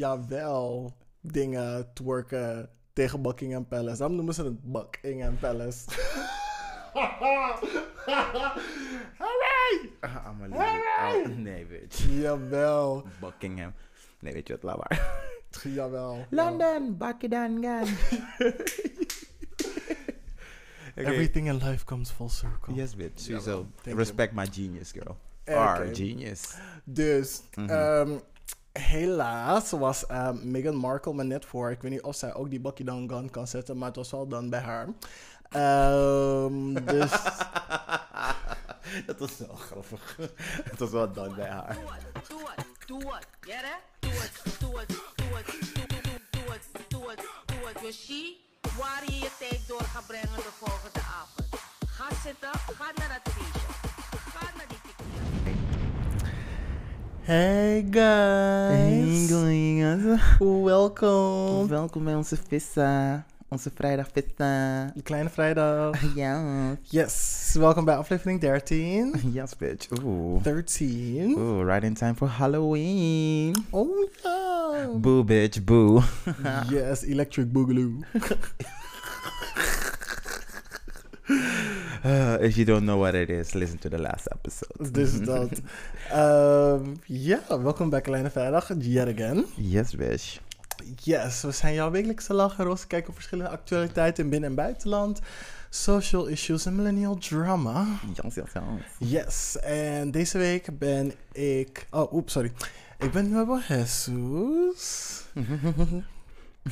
jawel, dingen twerken tegen Buckingham Palace. Daarom noemen ze het Buckingham Palace. Hooray! Ah, Amelie. Oh, nee, bitch. Jawel, Buckingham. Nee, weet je wat, laat maar. jawel. London, Buckingham. Everything in life comes full circle. Yes, bitch. Sowieso. Respect my genius, girl. Oké. Our genius. Dus, ehm, helaas was ehm, Meghan Markle me net voor. Ik weet niet of zij ook die Buckingham Gun kan zetten, maar het was wel dan bij haar. Ehm, dus, dat was wel grappig. Het was wel dan bij haar. Do it, do it, do it. Get it? Do it, do it, do it, do it, do it, do it, do it. Dus she, waar je je tijd door gaat brengen de volgende avond. Ga zitten, ga naar dat feestje. Hey guys. Hey guys. Welkom. Welkom bij onze vissa. Onze vrijdag vissa. De kleine vrijdag. Ja. Yes, welkom bij aflevering 13. Yes, bitch. Oeh. 13. Oeh, right in time for Halloween. Oh ja. Boo, bitch, boo. Yes, Electric Boogaloo. Uh, if you don't know what it is, listen to the last episode. Dus dat. Ehm, ja, welkom bij Kleine Vrijdag, yet again. Yes, bitch. Yes, we zijn jouw wekelijkse lacheros. Kijken op verschillende actualiteiten in binnen- en buitenland. Social issues en millennial drama. Yes, yes, yes. Yes, en deze week ben ik... Oh, oeps, sorry. Ik ben Nuevo Jesus.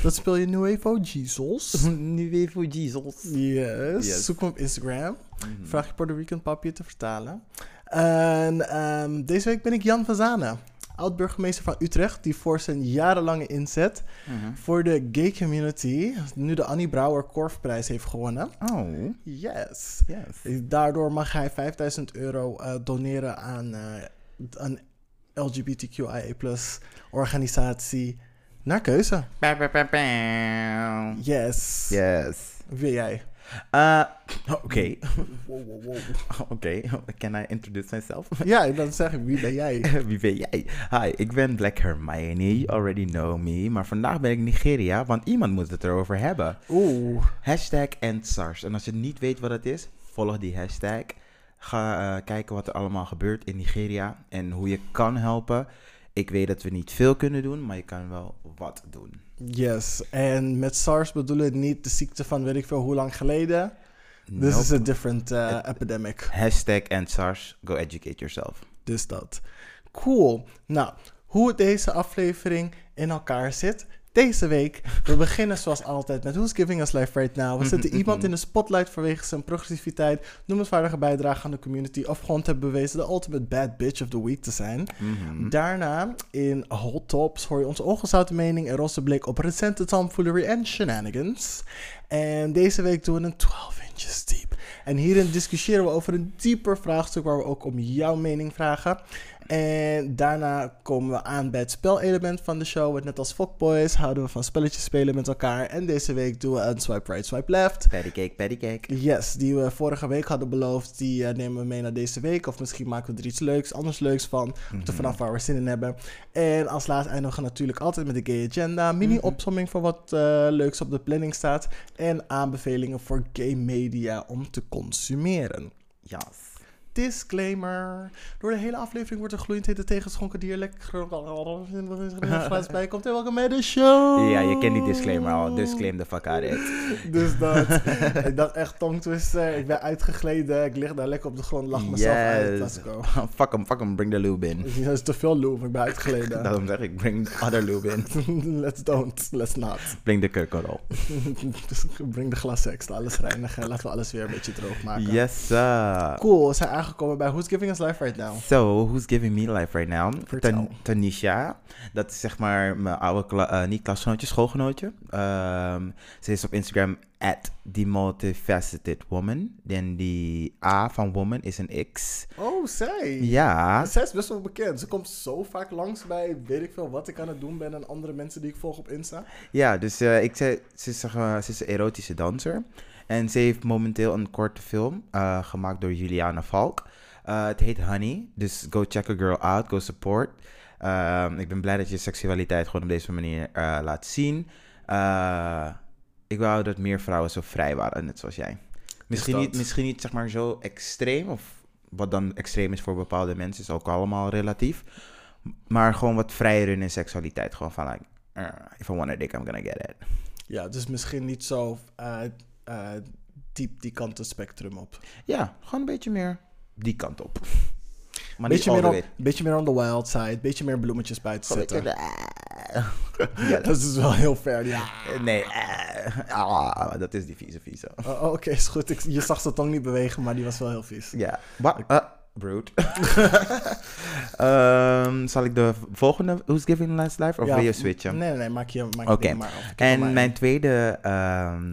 Dat speel je Nuevo Jesus. nu weer voor Jesus. Yes. Yes. Zoek me op Instagram. Vraag je Puerto Rican papje te vertalen. En ehm, deze week ben ik Jan van Zanen. Oud-burgemeester van Utrecht, die voor zijn jarenlange inzet Mhm. voor de gay community nu de Annie Brouwer Korfprijs heeft gewonnen. Oh, Yes. yes. Daardoor mag hij 5000 euro eh, doneren aan eh, een LGBTQIA organisatie naar keuze. Yes. Yes. Wie ben jij? Uh, Oké. Wow, wow, wow. Oké. Can I introduce myself? Ja, dan zeg ik, wie ben jij? Wie ben jij? Hi, ik ben Black Hermione. You already know me. Maar vandaag ben ik Nigeria, want iemand moet het erover hebben. Oeh. Hashtag EndSARS. En als je niet weet wat het is, volg die hashtag. Ga eh, kijken wat er allemaal gebeurt in Nigeria en hoe je kan helpen. Ik weet dat we niet veel kunnen doen, maar je kan wel wat doen. Yes. En met SARS bedoelen we niet de ziekte van weet ik veel hoe lang geleden. This Nope. is a different uh, epidemic. Hashtag EndSARS. Go educate yourself. Dus dat. Cool. Nou, hoe deze aflevering in elkaar zit. Deze week, we beginnen zoals altijd met Who's Giving Us Life Right Now. We zetten iemand in de spotlight vanwege zijn progressiviteit, noemenswaardige bijdrage aan de community of gewoon te hebben bewezen de ultimate bad bitch of the week te zijn. Mhm. Daarna, in Hot Tops, hoor je onze ongezouten mening en roze blik op recente tomfoolery en shenanigans. En deze week doen we een 12 inches deep. En hierin discussiëren we over een dieper vraagstuk waar we ook om jouw mening vragen. En daarna komen we aan bij het spelelement van de show. Want net als Fuckboys houden we van spelletjes spelen met elkaar. En deze week doen we een swipe right, swipe left. Pattycake, pattycake. Yes, die we vorige week hadden beloofd, die eh, nemen we mee naar deze week. Of misschien maken we er iets leuks, anders leuks van. Hangt er vanaf waar we zin in hebben. En als laatste eindigen we natuurlijk altijd met de gay agenda. Mini-opsomming van wat eh, leuks op de planning staat. En aanbevelingen voor gay media om te consumeren. Yes. Disclaimer. Door de hele aflevering wordt er gloeiend hete tegenschonken die er lekker glas bij komt. En welkom bij de show. Ja, je kent die disclaimer al. Disclaim the fuck out it. Dus dat. ik dacht echt tongtwister. Ik ben uitgegleden. Ik lig daar lekker op de grond. Lach mezelf uit. Let's go. fuck hem, fuck hem, bring the lube in. Dat is te veel loof. Ik ben uitgegleden. Daarom zeg ik, bring the other lube in. Let's don't. Let's not. Bring de kurkorrel. Breng de glasseks. Alles reinigen. Laten we alles weer een beetje droog maken. Yes, sir. Cool. Zijn aangekomen bij Who's Giving Us Life Right Now. So, who's giving me life right now? Tan- Tanisha. Dat is zeg maar mijn oude, kla- eh, niet klasgenootje, schoolgenootje. Ehm, ze is op Instagram at the multifaceted woman. En die A van woman is een X. Oh, zij. Ja, Zij is best wel bekend. Ze komt zo vaak langs bij weet ik veel wat ik aan het doen ben en andere mensen die ik volg op Insta. ja dus eh, ik zei, ze is, ze is een erotische danser. En ze heeft momenteel een korte film eh, gemaakt door Juliana Valk. Eh, het heet Honey, dus go check a girl out, go support. Ehm, ik ben blij dat je seksualiteit gewoon op deze manier eh, laat zien. Ik wou dat meer vrouwen zo vrij waren, net zoals jij. Misschien niet, misschien niet zeg maar zo extreem, of wat dan extreem is voor bepaalde mensen, is ook allemaal relatief. Maar gewoon wat vrijer in seksualiteit. Gewoon van, like, eh, if I want a dick, I'm gonna get it. Ja, dus misschien niet zo eh, diep die kant het spectrum op. Ja, gewoon een beetje meer die kant op. Maar beetje, meer on, beetje meer on the wild side. Beetje meer bloemetjes buiten zetten. beetje- Ja, Dat is wel heel ver, ja. Nee, eh, ah, dat is die vieze vieze. Oh, oh, Oké, is goed. Ik, je zag zijn tong niet bewegen, maar die was wel heel vies. Ja. Wat? Uh, rude. Ehm, zal ik de volgende Who's Giving Last Life? Of Ja, wil je switchen? Nee, nee, nee, maak je, maak je Oké. maar heb En mijn tweede, ehm,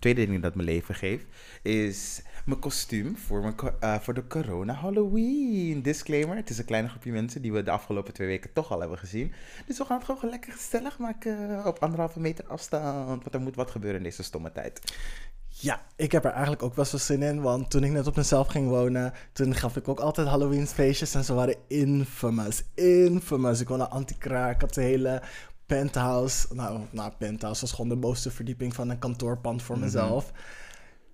tweede ding dat mijn leven geeft, is mijn kostuum voor, mijn, eh, voor de corona Halloween. Disclaimer, het is een kleine groepje mensen die we de afgelopen twee weken toch al hebben gezien. Dus we gaan het gewoon lekker gezellig maken op anderhalve meter afstand. Want er moet wat gebeuren in deze stomme tijd. Ja, ik heb er eigenlijk ook best wel zin in. Want toen ik net op mezelf ging wonen, toen gaf ik ook altijd Halloween feestjes. En ze waren infamous. Infamous. Ik woonde anti-kraak. Ik had de hele penthouse. Nou, nou, penthouse was gewoon de bovenste verdieping van een kantoorpand voor Mhm. mezelf.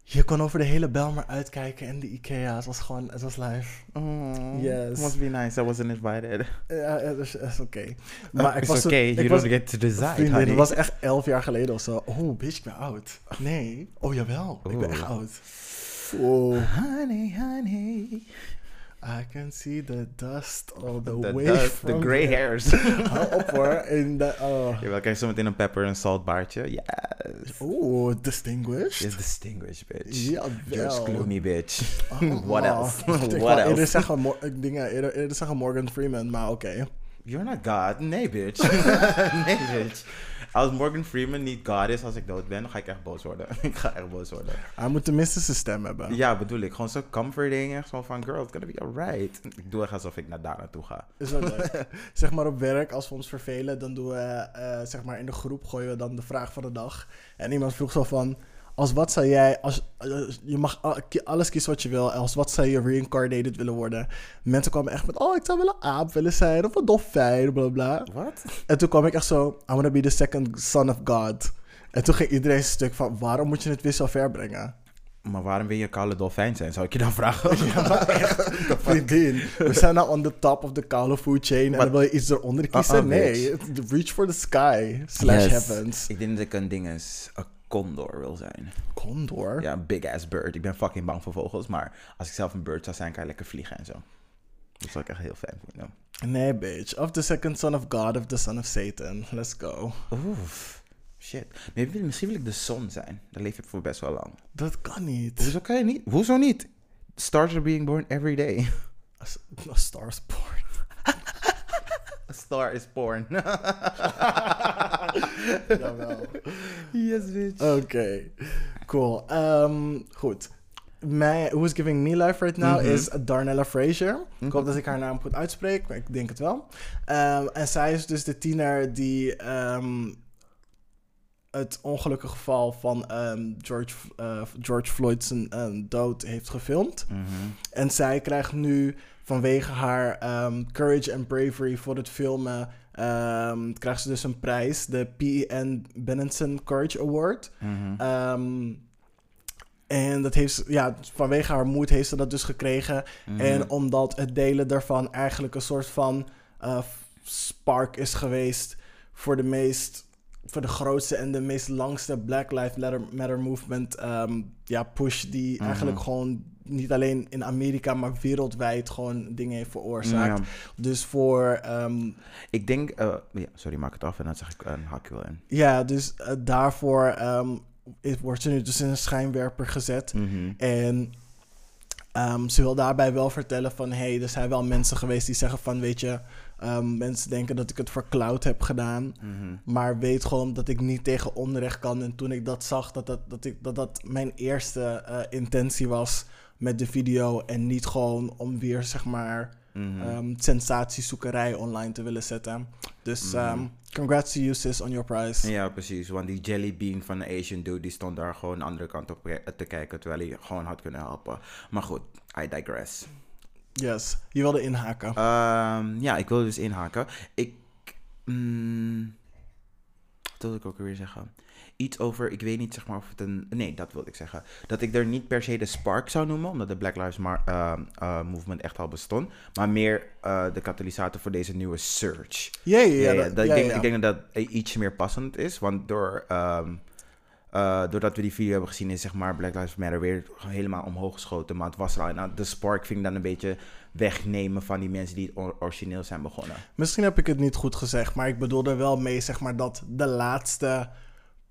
Je kon over de hele Belmer uitkijken en de Ikea. Het was gewoon, het was live. Oh, Yes. Must be nice. I wasn't invited. Ja, het is, het is oké. Maar Maar ik it's was okay. You don't get to decide, Vriendin, het was echt elf jaar geleden of zo. Oh, bitch, ik ben oud. Nee. Oh, jawel. Ik ben echt oud. Oh. Honey, honey. I can see the dust of the, The wave dust, the gray the- hairs. Hou op hoor. In de, oh. Jawel, krijg je zo meteen een pepper en salt baardje. Yes. Oeh, distinguished. Is distinguished, bitch. Just gloomy, bitch. Oh, What oh. else? Ik What eerder else? zeggen, Mor- ik dingen, eerder, eerder zeggen Morgan Freeman, maar oké. You're not God. Nee, bitch. nee, bitch. Als Morgan Freeman niet God is als ik dood ben, dan ga ik echt boos worden. ik ga echt boos worden. Hij moet tenminste zijn stem hebben. Ja, bedoel ik. Gewoon zo comforting. Echt zo van, girl, it's gonna be alright. Ik doe echt alsof ik naar daar naartoe ga. Is dat leuk? zeg maar op werk, als we ons vervelen, dan doen we, eh, zeg maar in de groep gooien we dan de vraag van de dag. En iemand vroeg zo van, als wat zou jij, als, je mag alles kiezen wat je wil, als wat zou je reincarnated willen worden? Mensen kwamen echt met, oh ik zou wel een aap willen zijn, of een dolfijn, bla bla. Wat? En toen kwam ik echt zo, I wanna be the second son of God. En toen ging iedereen een stuk van, waarom moet je het weer zo ver brengen? Maar waarom wil je een koude dolfijn zijn? Zou ik je dan vragen? Ja, maar echt, vriendin. We zijn nou on the top of the koude food chain. En Wat? dan wil je iets eronder kiezen? Nee, reach for the sky. Slash Yes. heavens. Ik denk dat ik een ding is, een condor wil zijn. Condor? Ja, een big ass bird. Ik ben fucking bang voor vogels, maar als ik zelf een bird zou zijn, kan je lekker vliegen en zo. Dat zou ik echt heel fijn vinden. Nee, bitch. Of the second son of God of the son of Satan. Let's go. Oef, shit. Wil- misschien wil ik de zon zijn. Dan leef je voor best wel lang. Dat kan niet. Hoezo kan je niet? Hoezo niet? Stars are being born every day. A star's born. A star is born. Jawel. yes, bitch. Oké, cool. Ehm, goed. Mijn Who's Giving Me Life Right Now Mhm. is Darnella Fraser. Ik hoop Mhm. dat ik haar naam goed uitspreek, maar ik denk het wel. Ehm, en zij is dus de tiener die ehm, het ongelukkige geval van George, eh, George Floyd zijn ehm, dood heeft gefilmd. Mhm. En zij krijgt nu vanwege haar ehm, courage en bravery voor het filmen... ehm, krijgt ze dus een prijs, de P.E.N. Benenson Courage Award... Mhm. Ehm, en dat heeft ze, ja, vanwege haar moed heeft ze dat dus gekregen. Mhm. En omdat het delen daarvan eigenlijk een soort van eh, spark is geweest voor de meest, voor de grootste en de meest langste Black Lives Matter, movement ja, push die Mhm. eigenlijk gewoon niet alleen in Amerika, maar wereldwijd gewoon dingen heeft veroorzaakt. Ja. Dus voor ehm, Ik denk, eh, ja, sorry, maak het af en dan zeg ik een hakje wel in. ja, dus eh, daarvoor ehm, wordt ze nu dus in een schijnwerper gezet. Mhm. En ehm, ze wil daarbij wel vertellen van... hey, er zijn wel mensen geweest die zeggen van... weet je, mensen denken dat ik het voor cloud heb gedaan... Mhm. maar weet gewoon dat ik niet tegen onrecht kan. En toen ik dat zag, dat dat, dat, ik, dat, dat mijn eerste eh, intentie was met de video... en niet gewoon om weer, zeg maar, ehm, sensatiezoekerij online te willen zetten. Dus ehm, congrats to you, sis, on your prize. Ja, precies. Want die jelly bean van de Asian dude, die stond daar gewoon de andere kant op ke- te kijken, terwijl hij gewoon had kunnen helpen. Maar goed, I digress. Yes, je wilde inhaken. Ehm, ja, ik wilde dus inhaken. Ik. mm, wat wilde ik ook weer zeggen? Iets over, ik weet niet zeg maar of het een. Nee, dat wilde ik zeggen. Dat ik er niet per se de spark zou noemen, omdat de Black Lives Ma- ehm, eh, Movement echt al bestond. Maar meer eh, de katalysator voor deze nieuwe surge. Ja, ja, dat- ik, denk, ja. ik denk dat dat iets meer passend is. Want door, ehm, eh, doordat we die video hebben gezien, is zeg maar Black Lives Matter weer helemaal omhoog geschoten. Maar het was er al. Nou, de spark vind ik dan een beetje wegnemen van die mensen die het or- origineel zijn begonnen. Misschien heb ik het niet goed gezegd, maar ik bedoel er wel mee, zeg maar, dat de laatste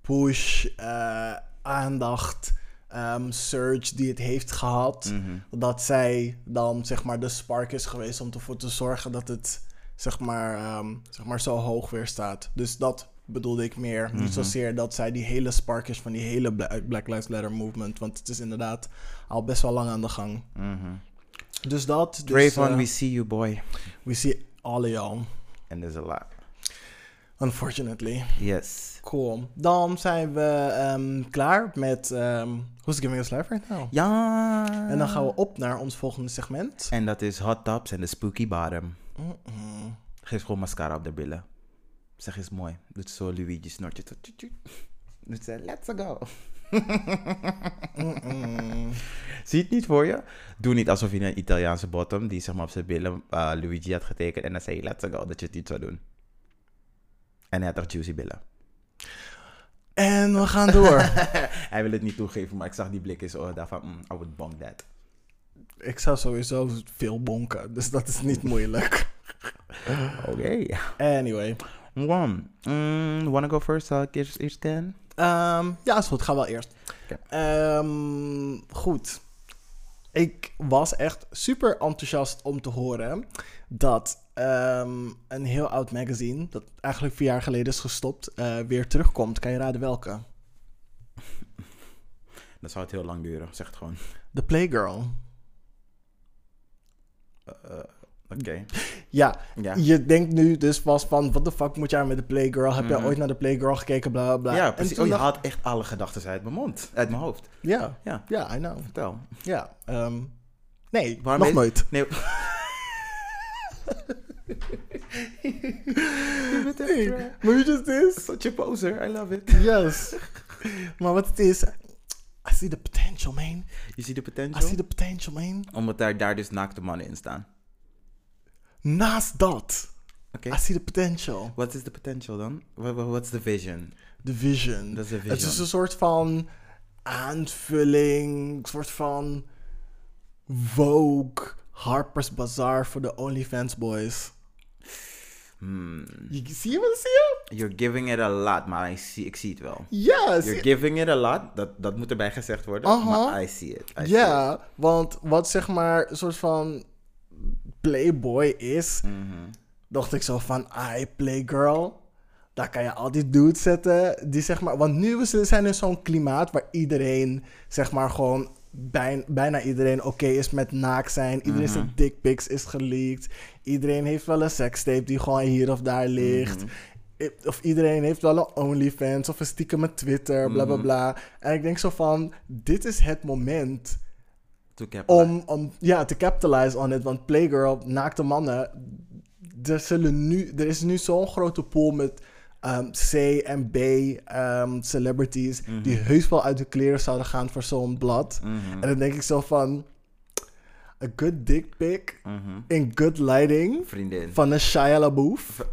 push, eh, aandacht, ehm, surge die het heeft gehad, Mhm. dat zij dan, zeg maar, de spark is geweest om ervoor te zorgen dat het, zeg maar, ehm, zeg maar zo hoog weer staat. Dus dat bedoelde ik meer. Mhm. Niet zozeer dat zij die hele spark is van die hele Bla- Black Lives Matter movement, want het is inderdaad al best wel lang aan de gang. Mhm. Dus dat. Dus, Trayvon, eh, we see you, boy. we see all of y'all, And there's a lot. Unfortunately. Yes. Cool. Dan zijn we ehm, klaar met ehm Who's Giving Us Life Right Now. Ja. En dan gaan we op naar ons volgende segment. En dat is hot tops en de spooky bottom. Geef gewoon mascara op de billen. Zeg eens mooi. Doet zo Luigi snortje. Doet ze let's go. Mm-mm. Zie het niet voor je? Doe niet alsof je een Italiaanse bottom die zeg maar op zijn billen eh, Luigi had getekend en dan zei je let's go dat je het niet zou doen. En hij had toch juicy billen. En we gaan door. hij wil het niet toegeven, maar ik zag die blik in zijn ogen daarvan, mm, I would bonk that. Ik zou sowieso veel bonken, dus dat is niet moeilijk. Oké. Anyway. One. Mm, wanna go first? Zal ik eerst, eerst? Ehm, ja, is goed. Ga wel eerst. Ehm, goed. Ik was echt super enthousiast om te horen dat ehm, een heel oud magazine, dat eigenlijk vier jaar geleden is gestopt, eh, weer terugkomt. Kan je raden welke? Dan zou het heel lang duren, zeg het gewoon. The Playgirl. Eh, Oké. Ja, Ja. je denkt nu dus vast van, wat de fuck moet jij met de Playgirl? Heb Mhm. jij ooit naar de Playgirl gekeken? Bla bla. Ja, precies. Oh, je haalt echt alle gedachten uit mijn mond. Uit mijn hoofd. Ja, Ja, ja, I know. vertel. Ja, ehm, nee, Waarom nog is- nooit. Nee. Nee, maar weet je het is? Such a poser. I love it. Yes. maar wat het is, I see the potential, man. Je ziet de I potential? see the potential, man. Omdat daar, daar dus naakte mannen in staan. Naast dat, Oké. I see the potential. What is the potential dan? What, what- what's the vision? The vision. Dat is de Het is vision. een soort van aanvulling, een soort van Vogue, Harper's Bazaar voor de OnlyFans boys. Hmm. Je, zie je wat zie je? You're giving it a lot, maar I see, ik zie het wel. Ja, You're giving it a lot, dat, dat moet erbij gezegd worden, Aha. maar I see it. I see it. ja, want wat zeg maar een soort van playboy is, Mhm. dacht ik zo van, I playgirl. Daar kan je al die dudes zetten. Die zeg maar, want nu zijn in zo'n klimaat waar iedereen, zeg maar, gewoon bijna, bijna iedereen oké is met naak zijn. Iedereen zijn dickpics is geleakt. Iedereen heeft wel een sekstape die gewoon hier of daar ligt. I- Of iedereen heeft wel een OnlyFans of een stiekem met Twitter, bla bla bla. En ik denk zo van, dit is het moment om, om ja, te capitalize on it. Want Playgirl, naakte mannen, er, zullen nu, er is nu zo'n grote pool met ehm, C en B ehm, celebrities die heus wel uit de kleren zouden gaan voor zo'n blad. Mhm. En dan denk ik zo van, a good dick pic Mhm. in good lighting Vriendin. van een Shia LaBeouf.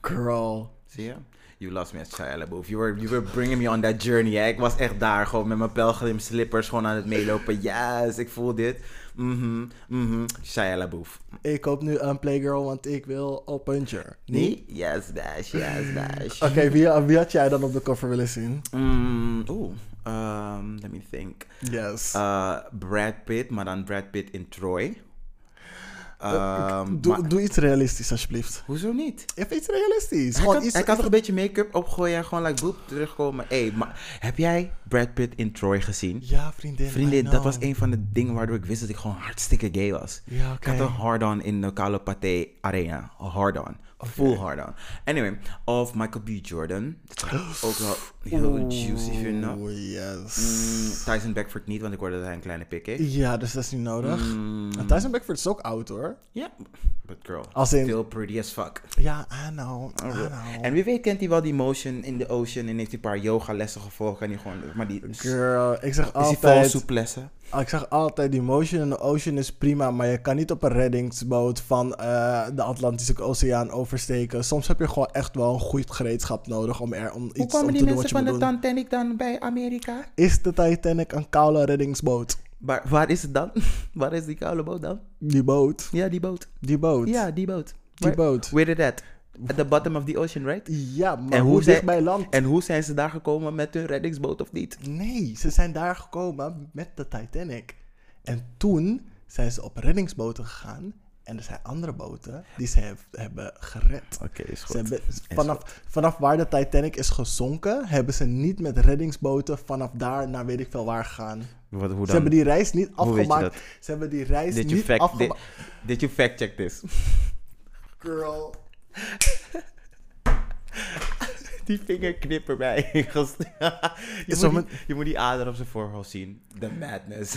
Girl. Zie je? You lost me at Shia LaBeouf. You were, you were bringing me on that journey. Hè? Ik was echt daar, gewoon met mijn pelgrim slippers, gewoon aan het meelopen. Yes, ik voel dit. Mhm, mhm. Shia LaBeouf. Ik koop nu een Playgirl, want ik wil op een journey. Nee? Yes, bash, yes, bash. Oké, wie, wie had jij dan op de cover willen zien? Mm, Oeh, um, let me think. Yes. Uh, Brad Pitt, maar dan Brad Pitt in Troy. Um, doe, maar- doe iets realistisch, alsjeblieft. hoezo niet? Even iets realistisch. Hij Gewoon kan, iets, hij kan toch een beetje make-up opgooien en gewoon like boep terugkomen. Hé, maar heb jij Brad Pitt in Troy gezien? Ja, vriendin. I Vriendin, dat was een van de dingen waardoor ik wist dat ik gewoon hartstikke gay was. Ja, Ik oké. had een hard-on in de Kalo Pathé Arena. Een hard-on. Full hard on. Anyway, of Michael B. Jordan. Is ook wel heel juicy vinden. Yes. Mm, Tyson Beckford niet, want ik hoorde dat hij een kleine pik heeft. Ja, dus dat is niet nodig. Mm, En Tyson Beckford is ook oud hoor. Ja, but girl, Als in- still pretty as fuck. Ja, I know. I know. En wie weet kent hij wel die motion in the ocean en heeft hij een paar yoga lessen gevolgd. Kan hij gewoon, maar die, is Girl, ik zeg hij vol altijd... soeplessen? Ik zeg altijd, die motion in de ocean is prima, maar je kan niet op een reddingsboot van eh, de Atlantische Oceaan oversteken. Soms heb je gewoon echt wel een goed gereedschap nodig om er om Hoe iets komen om die te doen wat mensen je van moet de doen. Titanic dan bij Amerika? Is de Titanic een koude reddingsboot? Waar, waar is het dan? waar is die koude boot dan? Die boot. Ja, die boot. Die boot. Ja, die boot. die Where- boot. Where did that? At the bottom of the ocean, right? Ja, maar En hoe hoe dicht bij land? En hoe zijn ze daar gekomen met hun reddingsboot of niet? Nee, ze zijn daar gekomen met de Titanic. En toen zijn ze op reddingsboten gegaan. En er zijn andere boten die ze heb- hebben gered. Oké, is Ze hebben, vanaf, vanaf waar de Titanic is gezonken, hebben ze niet met reddingsboten vanaf daar naar weet ik veel waar gegaan. Wat, hoe dan? Ze hebben die reis niet afgemaakt. Ze hebben die reis Did niet fact, did, afgemaakt. did you fact check this? Girl. Die vingerknipper bij. je, moet die, je moet die ader op zijn voorhoofd zien. The madness.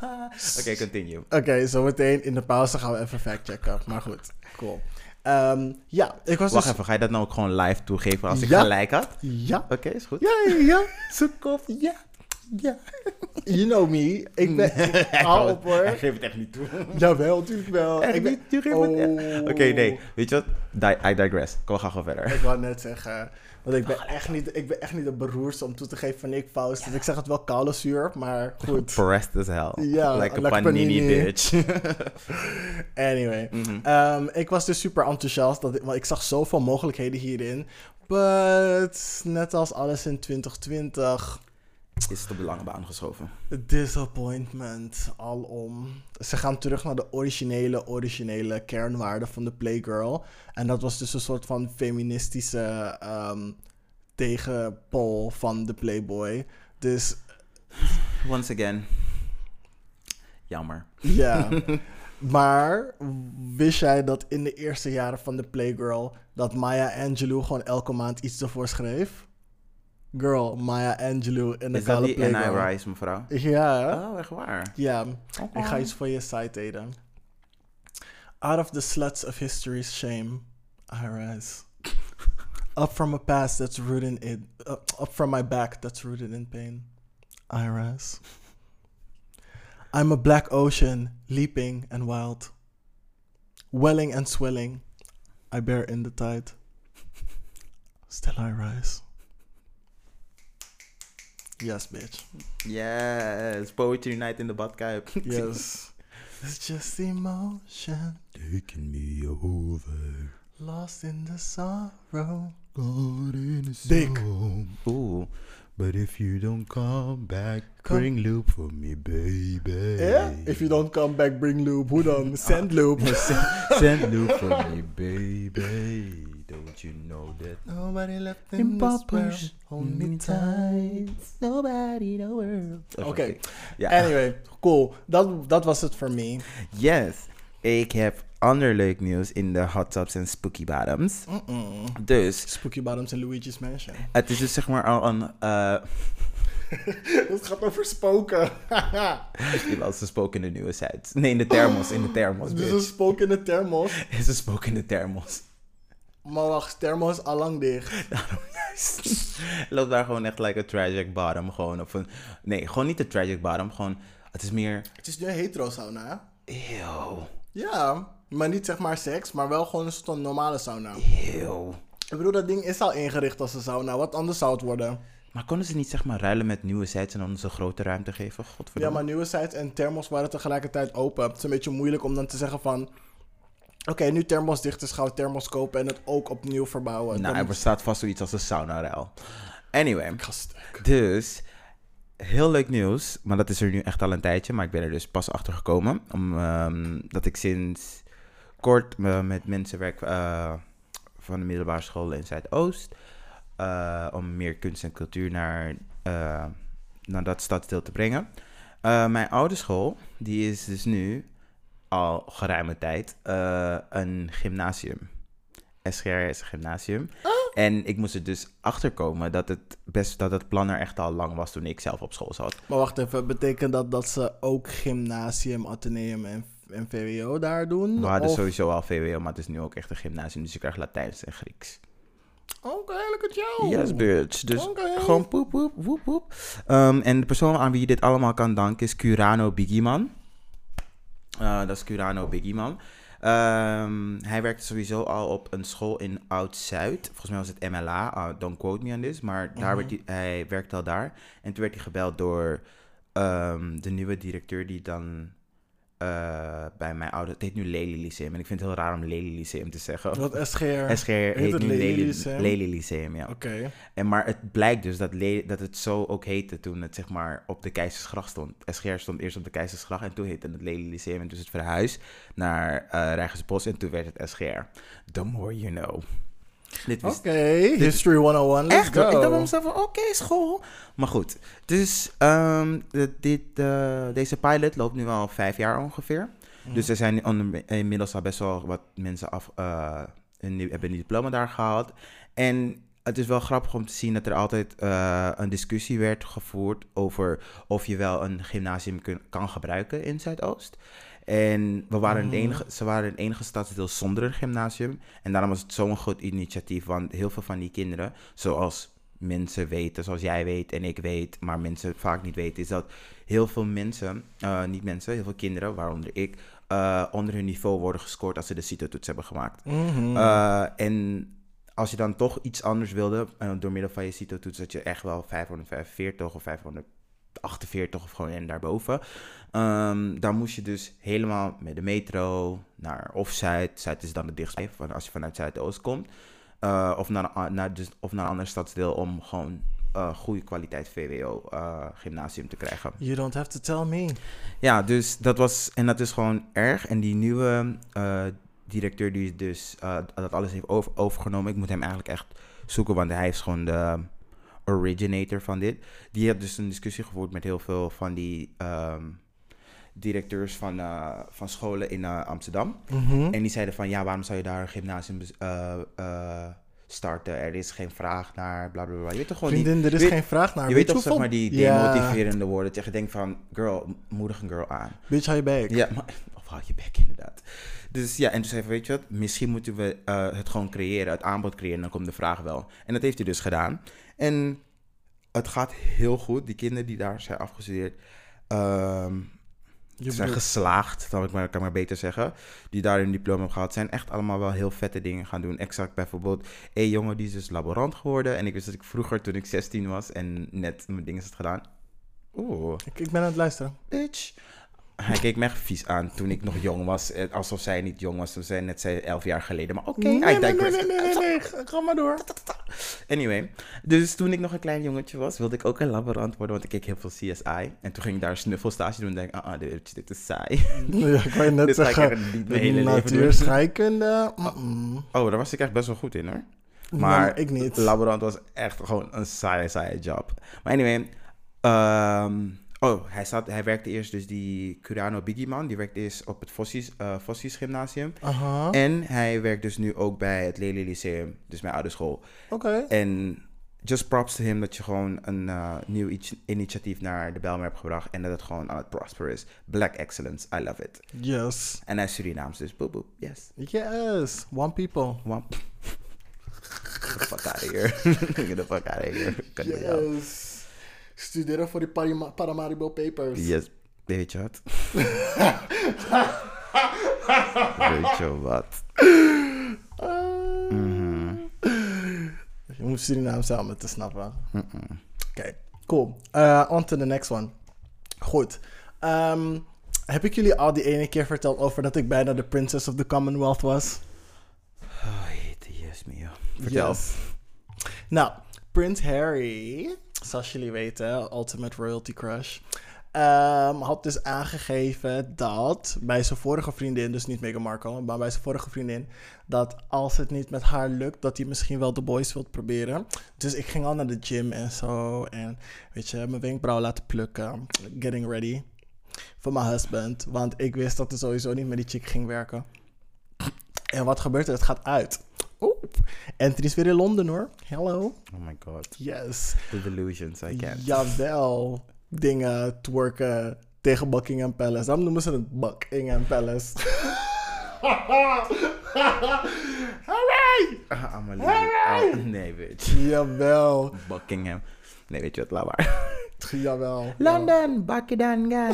Oké, continue. Oké, zometeen in de pauze gaan we even factchecken. Maar goed, cool. Ehm, ja, ik was Wacht dus... even, ga je dat nou ook gewoon live toegeven als ik Ja. gelijk had? Ja, Oké, is goed. ja, ja, ja. Zoek ja. Ja. You know me. Ik ben... Ik hou op hoor. Hij geeft het echt niet toe. Jawel, natuurlijk wel. Echt ik ben... niet, Oh. Oké, nee. Weet je wat? I digress. Kom, we gaan gewoon verder. Ik wou net zeggen, want ik ben, echt niet, ik ben echt niet de beroerste om toe te geven van Nick Faust. Dus ik zeg het wel koude zuur, maar goed. Pressed as hell. Ja, like a like panini, panini. bitch. Anyway, Mhm. Ehm, ik was dus super enthousiast, dat ik, want ik zag zoveel mogelijkheden hierin. But, net als alles in 2020, Is de belangenbaan geschoven. disappointment alom. Ze gaan terug naar de originele, originele kernwaarden van de Playgirl. En dat was dus een soort van feministische ehm tegenpol van de Playboy. Dus Once again. Jammer. Ja, maar wist jij dat in de eerste jaren van de Playgirl dat Maya Angelou gewoon elke maand iets ervoor schreef? Girl, Maya Angelou in de Is dat die. N.I. Rice, mevrouw? Ja, Oh, echt waar? ja. Ik ga iets voor je site eten. Out of the sluts of history's shame, I rise. Up from a past that's rooted in uh, up from my back that's rooted in pain, I rise. I'm a black ocean, leaping and wild, welling and swelling. I bear in the tide. Still I rise. Yes, bitch. Yes, Poetry Night in de badkuip. Yes. It's just emotion. Taking me over. Lost in the sorrow. God in a Dick. Ooh. But if you don't come back, Come- bring loop for me, baby. Yeah? If you don't come back, bring loop. Hoe dan? Send ah. loop. Send loop for me, baby. Don't you know that? Nobody left in, In this world. tight. Nobody in the world. Oké. Ja. Anyway, cool. Dat, dat was het voor me. Yes. Ik heb ander leuk nieuws in de hot tubs en spooky bottoms. Mm-mm. Dus, Spooky Bottoms in Luigi's Mansion. het is dus zeg maar al een... eh Het gaat over spoken. die was een spook in de nieuwe site. Nee, in de thermos. In de thermos, dus een spook in de thermos. is een spook in de thermos. Maar wacht, thermos is allang dicht. Loopt daar gewoon echt like a tragic bottom. Gewoon op een... Nee, gewoon niet een tragic bottom. Gewoon... Het is meer... Het is nu een hetero sauna, hè? Eeuw. Ja, maar niet zeg maar seks, maar wel gewoon een soort normale sauna. Eeuw. Ik bedoel, dat ding is al ingericht als een sauna. Wat anders zou het worden? Maar konden ze niet zeg maar ruilen met nieuwe sites en dan een grote ruimte geven? Ja, Godverdomme. maar nieuwe sites en thermos waren tegelijkertijd open. Het is een beetje moeilijk om dan te zeggen van... Oké, nu thermos dicht is, gaan we thermos kopen en het ook opnieuw verbouwen. Nou, Dan- er bestaat vast zoiets als een sauna-ruil. Anyway, dus heel leuk nieuws, maar dat is er nu echt al een tijdje, maar ik ben er dus pas achter gekomen. Om, ehm, dat ik sinds kort met mensen werk eh, van de middelbare school in Zuidoost. eh, om meer kunst en cultuur naar, eh, naar dat stadsdeel te brengen. Mijn oude school, die is dus nu al geruime tijd eh, een gymnasium. SGRS Gymnasium. Oh. En ik moest er dus achterkomen dat het, best, dat het plan er echt al lang was toen ik zelf op school zat. Maar wacht even, betekent dat dat ze ook gymnasium, ateneum en, en VWO daar doen? We hadden Of- sowieso al VWO, maar het is nu ook echt een gymnasium, dus je krijgt Latijns en Grieks. Oké, look at you. Yes, bitch. Dus gewoon poep, poep, woep, woep. Ehm, en de persoon aan wie je dit allemaal kan danken is Curano Bigieman. Eh, dat is Curano Bigieman. Ehm, hij werkte sowieso al op een school in Oud-Zuid. Volgens mij was het MLA. uh, don't quote me on this. Maar daar werd hij, hij werkte al daar. En toen werd hij gebeld door ehm, de nieuwe directeur die dan eh, bij mijn oude... Het heet nu Lely Lyceum. En ik vind het heel raar om Lely Lyceum te zeggen. Wat SGR? SGR heet, het nu Lely Lyceum? Lely Lyceum, ja. Oké. En maar het blijkt dus dat, dat het zo ook heette toen het zeg maar op de Keizersgracht stond. SGR stond eerst op de Keizersgracht en toen heette het Lely Lyceum. En toen is het verhuisd naar eh Rijgersbos en toen werd het SGR. The more you know. Oké, History 101, let's Echt? go. Ik dacht bij mezelf van, oké, school. Maar goed, dus ehm, dit, eh, deze pilot loopt nu al vijf jaar ongeveer. Dus er zijn inmiddels al best wel wat mensen af, een, nieuw- hebben een diploma daar gehaald. En het is wel grappig om te zien dat er altijd eh, een discussie werd gevoerd over of je wel een gymnasium kun- kan gebruiken in Zuidoost. En we waren het enige, ze waren het enige stadsdeel zonder een gymnasium. En daarom was het zo'n goed initiatief, want heel veel van die kinderen, zoals mensen weten, zoals jij weet en ik weet, maar mensen vaak niet weten, is dat heel veel mensen, eh, niet mensen, heel veel kinderen, waaronder ik, eh, onder hun niveau worden gescoord als ze de CITO-toets hebben gemaakt. Mhm. Eh, en als je dan toch iets anders wilde, door middel van je CITO-toets, dat je echt wel 545 of 548 of gewoon en daarboven. Ehm, dan moest je dus helemaal met de metro naar of Zuid. Zuid is dan het dichtstbij, van als je vanuit Zuidoost komt. Eh, of, naar, een- naar, dus, of naar een ander stadsdeel om gewoon eh, goede kwaliteit VWO eh, gymnasium te krijgen. You don't have to tell me. Ja, dus dat was, en dat is gewoon erg. En die nieuwe directeur die dus dat alles heeft over, overgenomen, ik moet hem eigenlijk echt zoeken, want hij is gewoon de originator van dit. Die heeft dus een discussie gevoerd met heel veel van die ehm, directeurs van, eh, van scholen in eh, Amsterdam. Mhm. En die zeiden van, ja, waarom zou je daar een gymnasium eh, starten? Er is geen vraag naar, bla bla bla. Je weet toch gewoon die, Vriendin, er is weet- geen vraag naar. je weet toch zeg maar die demotiverende woorden. Dat je denkt van, girl, moedig een girl aan. Bitch, hou je back. Ja, maar, of houd je bek inderdaad. Dus ja, en toen zei hij, weet je wat, misschien moeten we het gewoon creëren, het aanbod creëren, dan komt de vraag wel. En dat heeft hij dus gedaan. En het gaat heel goed. Die kinderen die daar zijn afgestudeerd, Je zijn bedoelt- geslaagd, ik, maar, kan ik maar beter zeggen. Die daar hun diploma hebben gehad, zijn echt allemaal wel heel vette dingen gaan doen. Exact bijvoorbeeld, één jongen die is dus laborant geworden. En ik wist dat ik vroeger, toen ik 16 was en net mijn dingen had gedaan. Oeh, ik, ik ben aan het luisteren. bitch. Hij keek me echt vies aan toen ik nog jong was. eh, Alsof zij niet jong was. Toen zij net zei elf jaar geleden. Maar oké, I nee, nee, nee, nee, nee, nee. Ga maar door. Anyway, dus toen ik nog een klein jongetje was, wilde ik ook een laborant worden, want ik keek heel veel CSI. En toen ging ik daar een snuffelstage doen en denk ik, ah, ah, dit, dit is saai. Ja, ik je net ga ik zeggen. niet mijn hele leven Natuur, doen. scheikunde. mm-mm. Oh, daar was ik echt best wel goed in hoor. Maar Maar ik niet. laborant was echt gewoon een saaie, saaie job. Maar anyway, ehm, oh, hij, zat, hij werkte eerst dus die Curano Bigieman, die werkte eerst op het Fossies, eh Fossies Gymnasium. Aha. En hij werkt dus nu ook bij het Lely Lyceum, dus mijn oude school. Oké. En just props to him dat je gewoon een eh, nieuw iets- initiatief naar de Belmer hebt gebracht en dat het gewoon aan het prosperen is. Black excellence, I love it. Yes. En hij is Surinaams, dus boep boep, yes. Yes. One people. Wamp. Get the fuck out of here. Get the fuck out of here. Kan. Yes. Studeren voor die Parima- Paramaribo Papers. Yes. Weet je wat? Weet je wat? Ah. Mhm. Je moet Surinaam zijn om het te snappen. Oké, cool. Uh, on to the next one. Goed. Ehm, heb ik jullie al die ene keer verteld over dat ik bijna de Princess of the Commonwealth was? Oh, yes, mio. Vertel. Yes. Nou, Prins Harry, zoals jullie weten, Ultimate Royalty Crush, ehm, had dus aangegeven dat bij zijn vorige vriendin, dus niet Meghan Markle, maar bij zijn vorige vriendin, dat als het niet met haar lukt, dat hij misschien wel de boys wilt proberen. Dus ik ging al naar de gym en zo en weet je, mijn wenkbrauw laten plukken, getting ready voor mijn husband, want ik wist dat er sowieso niet met die chick ging werken. En wat gebeurt er? Het gaat uit. Oeh. Anthony is weer in Londen hoor. Hello. Oh my god. Yes. The delusions, I can't. Jawel. Dingen twerken tegen Buckingham Palace. Daarom noemen ze het Buckingham Palace. Hooray! Ah, I'm a little- oh, nee, bitch. Jawel. Buckingham. Nee, weet je wat, laat maar. Jawel. London, Buckingham.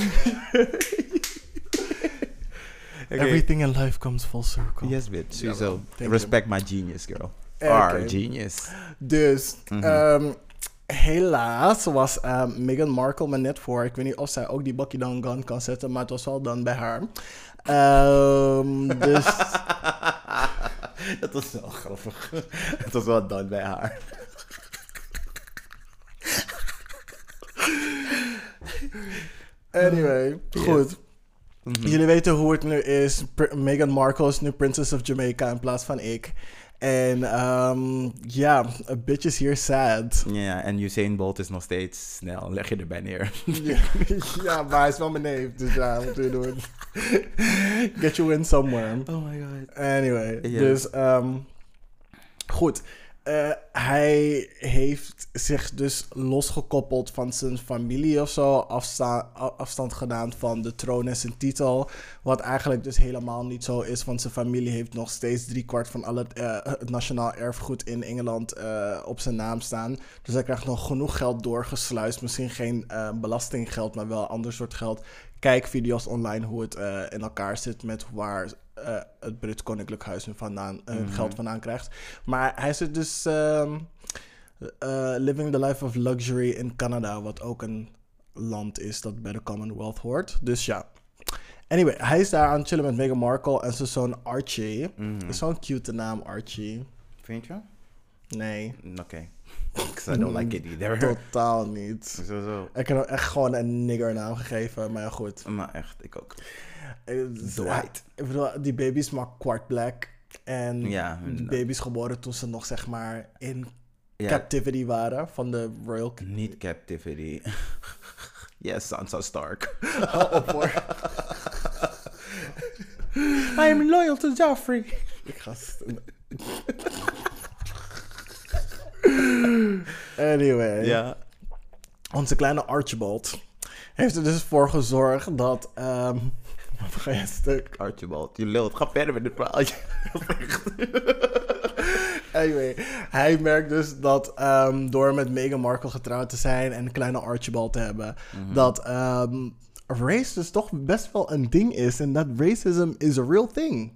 Okay. Everything in life comes full circle. Yes, bitch. Sowieso. Respect my genius, girl. Oké. Our genius. Dus, Mhm. ehm, helaas was ehm, Meghan Markle me net voor. Ik weet niet of zij ook die Buckingham gun kan zetten, maar het was wel dan bij haar. Ehm, dus, dat was wel grappig. Het was wel dan bij haar. anyway, goed. Mhm. Jullie weten hoe het nu is. Pr- Meghan Markle is nu Princess of Jamaica in plaats van ik. En ehm, ja, a bitch is here sad. Ja, en Usain Bolt is nog steeds snel. Leg je erbij neer. ja, ja, maar hij is wel mijn neef, dus ja, wat wil je doen? Get you in somewhere. Oh my god. Anyway, Ja. dus ehm, goed. Eh, hij heeft zich dus losgekoppeld van zijn familie of zo. Afstand gedaan van de troon en zijn titel. Wat eigenlijk dus helemaal niet zo is. Want zijn familie heeft nog steeds driekwart van al het, eh, nationaal erfgoed in Engeland eh, op zijn naam staan. Dus hij krijgt nog genoeg geld doorgesluist. Misschien geen belastinggeld, maar wel ander soort geld. Kijk video's online hoe het in elkaar zit met waar eh, het Brits Koninklijk Huis vandaan, Mhm. geld vandaan krijgt. Maar hij zit dus ehm, eh, living the life of luxury in Canada, wat ook een land is dat bij de Commonwealth hoort. Dus ja. Anyway, hij is daar aan het chillen met Meghan Markle en zijn zoon Archie. Mhm. Is Zo'n cute naam, Archie. Vind je? Nee, Mm, Oké. Because I don't like it either. totaal niet. Zo, zo. Ik heb hem echt gewoon een nigger naam gegeven, maar ja, goed. Maar echt, ik ook. Eh, Dwight. Ik bedoel, die baby is maar kwart black. En Ja, die baby is geboren toen ze nog zeg maar in Ja, captivity waren van de royal... niet captivity. yes, Sansa Stark. Op hoor. I am loyal to Joffrey. Ik ga... Anyway. Ja. Onze kleine Archibald heeft er dus voor gezorgd dat... ehm wat ga je stuk? Archibald, je lult. Ga verder met dit verhaaltje. Anyway, hij merkt dus dat ehm, door met Meghan Markle getrouwd te zijn en een kleine Archibald te hebben, dat ehm, race dus toch best wel een ding is. En dat racism is a real thing.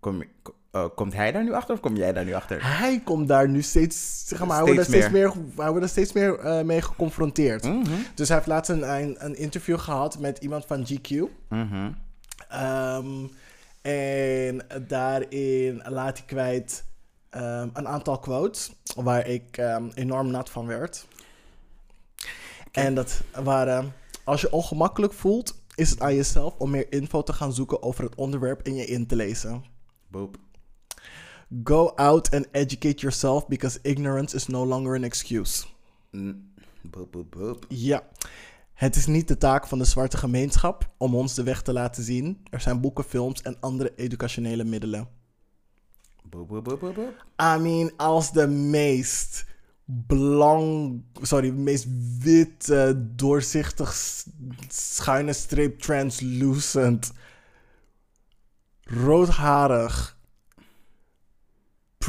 Kom, eh, komt hij daar nu achter of kom jij daar nu achter? Hij komt daar nu steeds, zeg maar, hij wordt er Steeds steeds meer, wordt er steeds meer eh, mee geconfronteerd. Mhm. Dus hij heeft laatst een, een, een interview gehad met iemand van GQ. Mhm. Ehm, en daarin laat hij kwijt ehm, een aantal quotes waar ik ehm, enorm nat van werd. En dat waren: Als je ongemakkelijk voelt, is het aan jezelf om meer info te gaan zoeken over het onderwerp en je in te lezen. Boop. Go out and educate yourself because ignorance is no longer an excuse. Mm. Boop, boop, boop. Ja. Het is niet de taak van de zwarte gemeenschap om ons de weg te laten zien. Er zijn boeken, films en andere educationele middelen. I mean, als de meest blank, sorry, meest witte, doorzichtig, schuine streep, translucent, roodharig,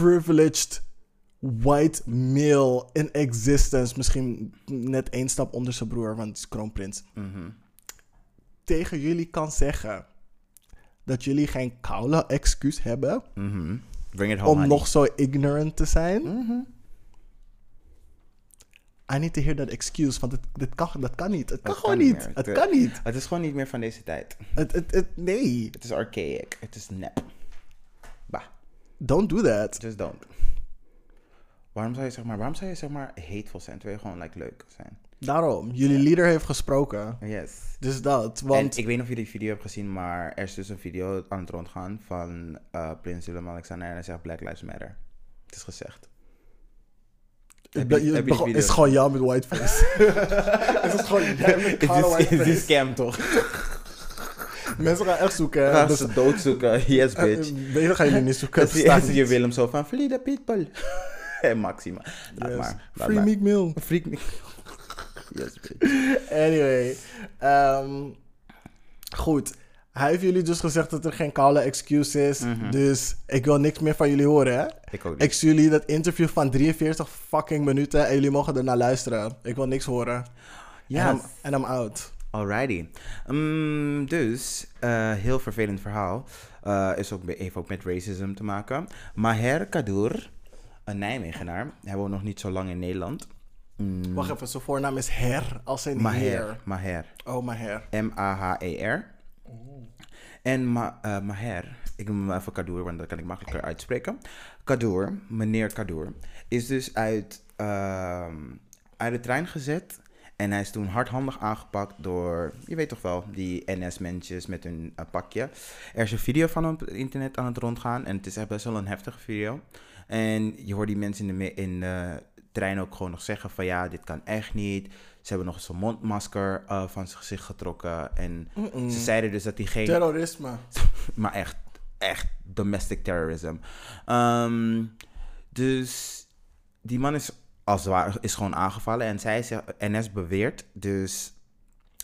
privileged white male in existence, misschien net één stap onder zijn broer, want het is kroonprins, Mhm. tegen jullie kan zeggen dat jullie geen koude excuus hebben Mhm. Bring it home, om honey. nog zo ignorant te zijn. Mhm. I need to hear that excuse, want het, dit kan, dat kan niet. Het kan gewoon kan niet. niet meer. Het Het- kan niet. Het is gewoon niet meer van deze tijd. Het, het, het, nee, Het is archaic. Het is nep. Don't do that. just don't. Waarom zou je zeg maar, waarom zou je zeg maar hateful zijn terwijl je gewoon like leuk zijn? Daarom, jullie leader heeft gesproken. Yes. Dus dat, En want... ik weet niet of jullie die video hebben gezien, maar er is dus een video aan het rondgaan van eh, Prins Willem-Alexander en hij zegt Black Lives Matter. Het is gezegd. het, je- begon- is gewoon jou met whiteface. het is gewoon jij met is, is scam toch? Mensen gaan echt zoeken. Gaan Dus, ze doodzoeken. Yes, eh, bitch. nee, dat ga je niet zoeken. Het is je niet. Willem zo van, Free the people. en Maxima. Laat Yes. maar. Laat Free. Meek Mill. Freak me. yes, bitch. Anyway. ehm, goed. Hij heeft jullie dus gezegd dat er geen koude excuse is. Mhm. Dus ik wil niks meer van jullie horen, hè? Ik ook niet. Ik stuur jullie dat interview van 43 fucking minuten en jullie mogen ernaar luisteren. Ik wil niks horen. Ja. En I'm out. Alrighty. Mm, dus, eh, heel vervelend verhaal. Eh, is ook, heeft ook met racism te maken. Maher Kadour, een Nijmegenaar. Hij woont nog niet zo lang in Nederland. Mm, Wacht even, zijn voornaam is Her, als in Maher. heer. Maher. Oh, Maher. M-A-H-E-R. En Ma eh, Maher, ik noem hem even Kadour, want dat kan ik makkelijker uitspreken. Kadour, meneer Kadour, is dus uit, ehm, uit de trein gezet. En hij is toen hardhandig aangepakt door, je weet toch wel, die NS-mensjes met hun eh, pakje. Er is een video van hem op het internet aan het rondgaan. En het is echt best wel een heftige video. En je hoort die mensen in de, in de trein ook gewoon nog zeggen van ja, dit kan echt niet. Ze hebben nog eens een mondmasker eh, van zijn gezicht getrokken. En ze zeiden dus dat hij geen... Terrorisme. Maar echt, echt domestic terrorism. Ehm, dus die man is als het ware is gewoon aangevallen. En zij zegt, NS beweert dus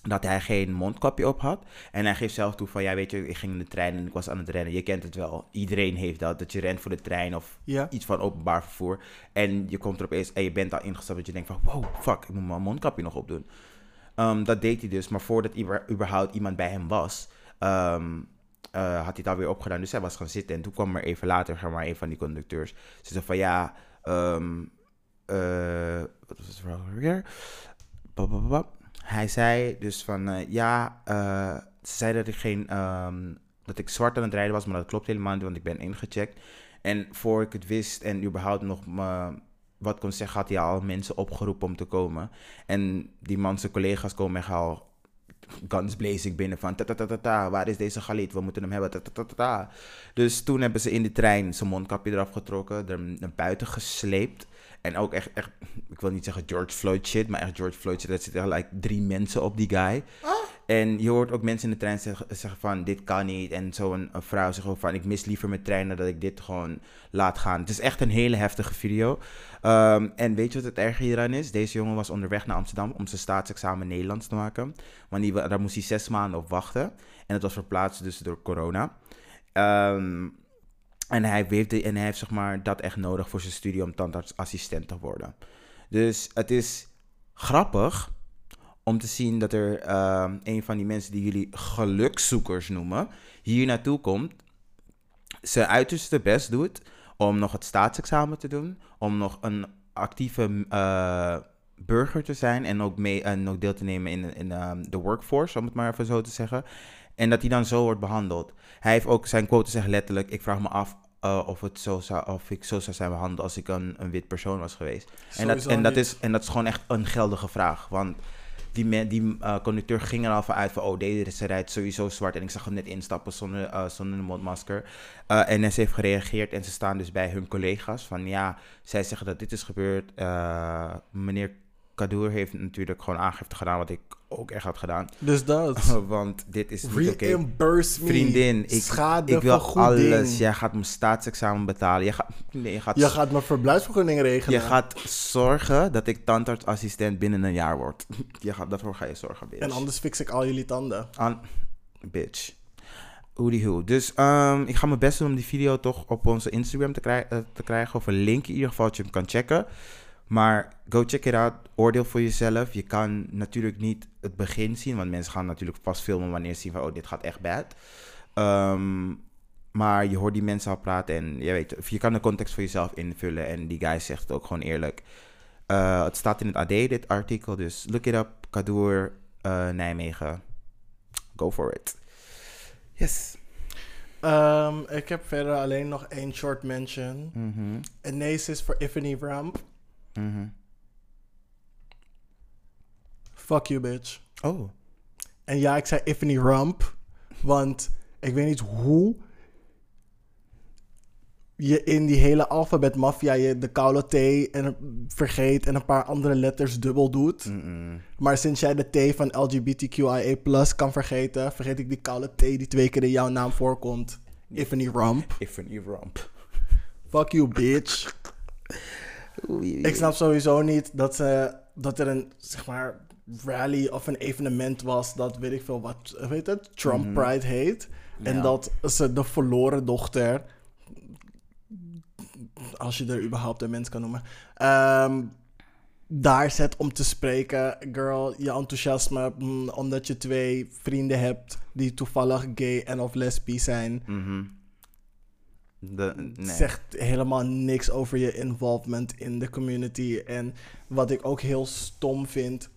dat hij geen mondkapje op had. En hij geeft zelf toe van, ja weet je, ik ging in de trein en ik was aan het rennen. Je kent het wel. Iedereen heeft dat. Dat je rent voor de trein of Ja. iets van openbaar vervoer. En je komt er opeens en je bent al ingestapt dat je denkt van, wow, fuck, ik moet mijn mondkapje nog opdoen. Ehm, dat deed hij dus, maar voordat überhaupt iemand bij hem was, ehm, eh, had hij het alweer opgedaan. Dus hij was gaan zitten en toen kwam er even later maar, een van die conducteurs. Ze zei van ja, ehm, eh, wat was het verhaal weer? Hij zei dus van eh, ja, eh, ze zei dat ik geen, ehm, dat ik zwart aan het rijden was, maar dat klopt helemaal niet, want ik ben ingecheckt. En voor ik het wist en überhaupt nog me wat kon zeggen, had hij al mensen opgeroepen om te komen. En die man, zijn collega's komen echt al guns blazing binnen van ta ta ta ta ta, waar is deze Galit? We moeten hem hebben. Ta, ta, ta, ta, ta. Dus toen hebben ze in de trein zijn mondkapje eraf getrokken, er naar buiten gesleept. En ook echt, echt, ik wil niet zeggen George Floyd shit, maar echt George Floyd shit. Er zitten like drie mensen op die guy. En je hoort ook mensen in de trein zeggen, zeggen van, dit kan niet. En zo'n een vrouw zegt ook van, ik mis liever mijn trein dan dat ik dit gewoon laat gaan. Het is echt een hele heftige video. Ehm, en weet je wat het erge hieraan is? Deze jongen was onderweg naar Amsterdam om zijn staatsexamen Nederlands te maken. Want die, daar moest hij zes maanden op wachten. En het was verplaatst dus door corona. Ehm, en hij heeft, en hij heeft zeg maar, dat echt nodig voor zijn studie om tandartsassistent te worden. Dus het is grappig om te zien dat er ehm, een van die mensen die jullie gelukzoekers noemen, hier naartoe komt, zijn uiterste best doet om nog het staatsexamen te doen, om nog een actieve eh, burger te zijn en ook, mee, en ook deel te nemen in, in ehm, de workforce, om het maar even zo te zeggen. En dat hij dan zo wordt behandeld. Hij heeft ook zijn quote zegt letterlijk: Ik vraag me af eh, of, het zo zou, of ik zo zou zijn behandeld als ik een, een wit persoon was geweest. En dat, en, dat is, en dat is gewoon echt een geldige vraag. Want die, me- die eh, conducteur ging er al van uit van... oh, deze rijdt sowieso zwart. En ik zag hem net instappen zonder, eh, zonder een mondmasker. Eh NS heeft gereageerd en ze staan dus bij hun collega's. Van ja, zij zeggen dat dit is gebeurd. Meneer Kadour heeft natuurlijk gewoon aangifte gedaan... wat ik ook echt had gedaan. Dus dat. Want dit is niet oké. Vriendin, ik, Schade ik wil alles. Jij gaat mijn staatsexamen betalen. Je gaat, nee, je gaat, Je gaat mijn verblijfsvergunning regelen. je gaat zorgen dat ik tandartsassistent binnen een jaar word. Je gaat, daarvoor ga je zorgen, bitch. En anders fix ik al jullie tanden. Aan, bitch. Hoe. Dus ehm, ik ga mijn best doen om die video toch op onze Instagram te, krij- eh, te krijgen. Of een link in ieder geval dat je hem kan checken. Maar go check it out. Oordeel voor jezelf. Je kan natuurlijk niet het begin zien. Want mensen gaan natuurlijk pas filmen wanneer ze zien van... Oh, dit gaat echt bad. Ehm, maar je hoort die mensen al praten. En je weet, je kan de context voor jezelf invullen. En die guy zegt het ook gewoon eerlijk. Eh, het staat in het AD, dit artikel. Dus look it up. Kadour, eh, Nijmegen. Go for it. Yes. Ehm, ik heb verder alleen nog één short mention. Een Aces voor Ifany Ramp. Mhm. Fuck you, bitch. Oh. En ja, ik zei Ifany Ramp. Want ik weet niet hoe je in die hele alfabetmafia je de koude T en, vergeet en een paar andere letters dubbel doet. Maar sinds jij de T van LGBTQIA kan vergeten, vergeet ik die koude T die twee keer in jouw naam voorkomt. Ifany Rump. Tiffany Rump. Fuck you, bitch. Ik snap sowieso niet dat, ze, dat er een, zeg maar, rally of een evenement was dat, weet ik veel wat, weet het, Trump Pride heet. En Ja. dat ze de verloren dochter, als je er überhaupt een mens kan noemen, ehm, daar zet om te spreken. Girl, je enthousiasme, mm, omdat je twee vrienden hebt die toevallig gay en of lesbisch zijn, Mhm. De, nee. zegt helemaal niks over je involvement in de community. En wat ik ook heel stom vind,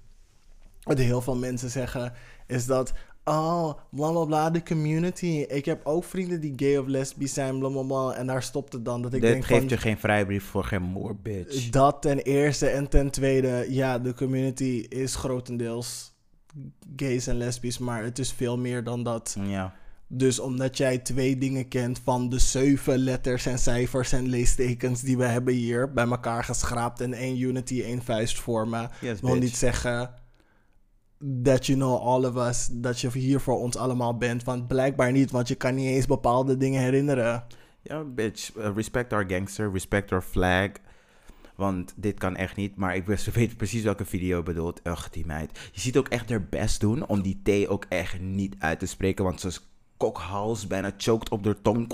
wat heel veel mensen zeggen, is dat. Oh, bla bla bla, de community. Ik heb ook vrienden die gay of lesbisch zijn, bla bla bla. En daar stopt het dan. Dat ik Dit denk geeft van, je geen vrijbrief voor geen moer, bitch. Dat ten eerste. En ten tweede, ja, de community is grotendeels gays en lesbisch. Maar het is veel meer dan dat. Ja. Dus omdat jij twee dingen kent van de zeven letters en cijfers en leestekens die we hebben hier bij elkaar geschraapt en één unity, één vuist vormen, Yes, wil niet zeggen that you know all of us, dat je hier voor ons allemaal bent. Want blijkbaar niet, want je kan niet eens bepaalde dingen herinneren. Ja, bitch. Uh, respect our gangster. Respect our flag. Want dit kan echt niet. Maar ik weet precies welke video je bedoelt. Ugh, die meid. Je ziet ook echt haar best doen om die T ook echt niet uit te spreken. Want ze kokhals, bijna choked op de tong.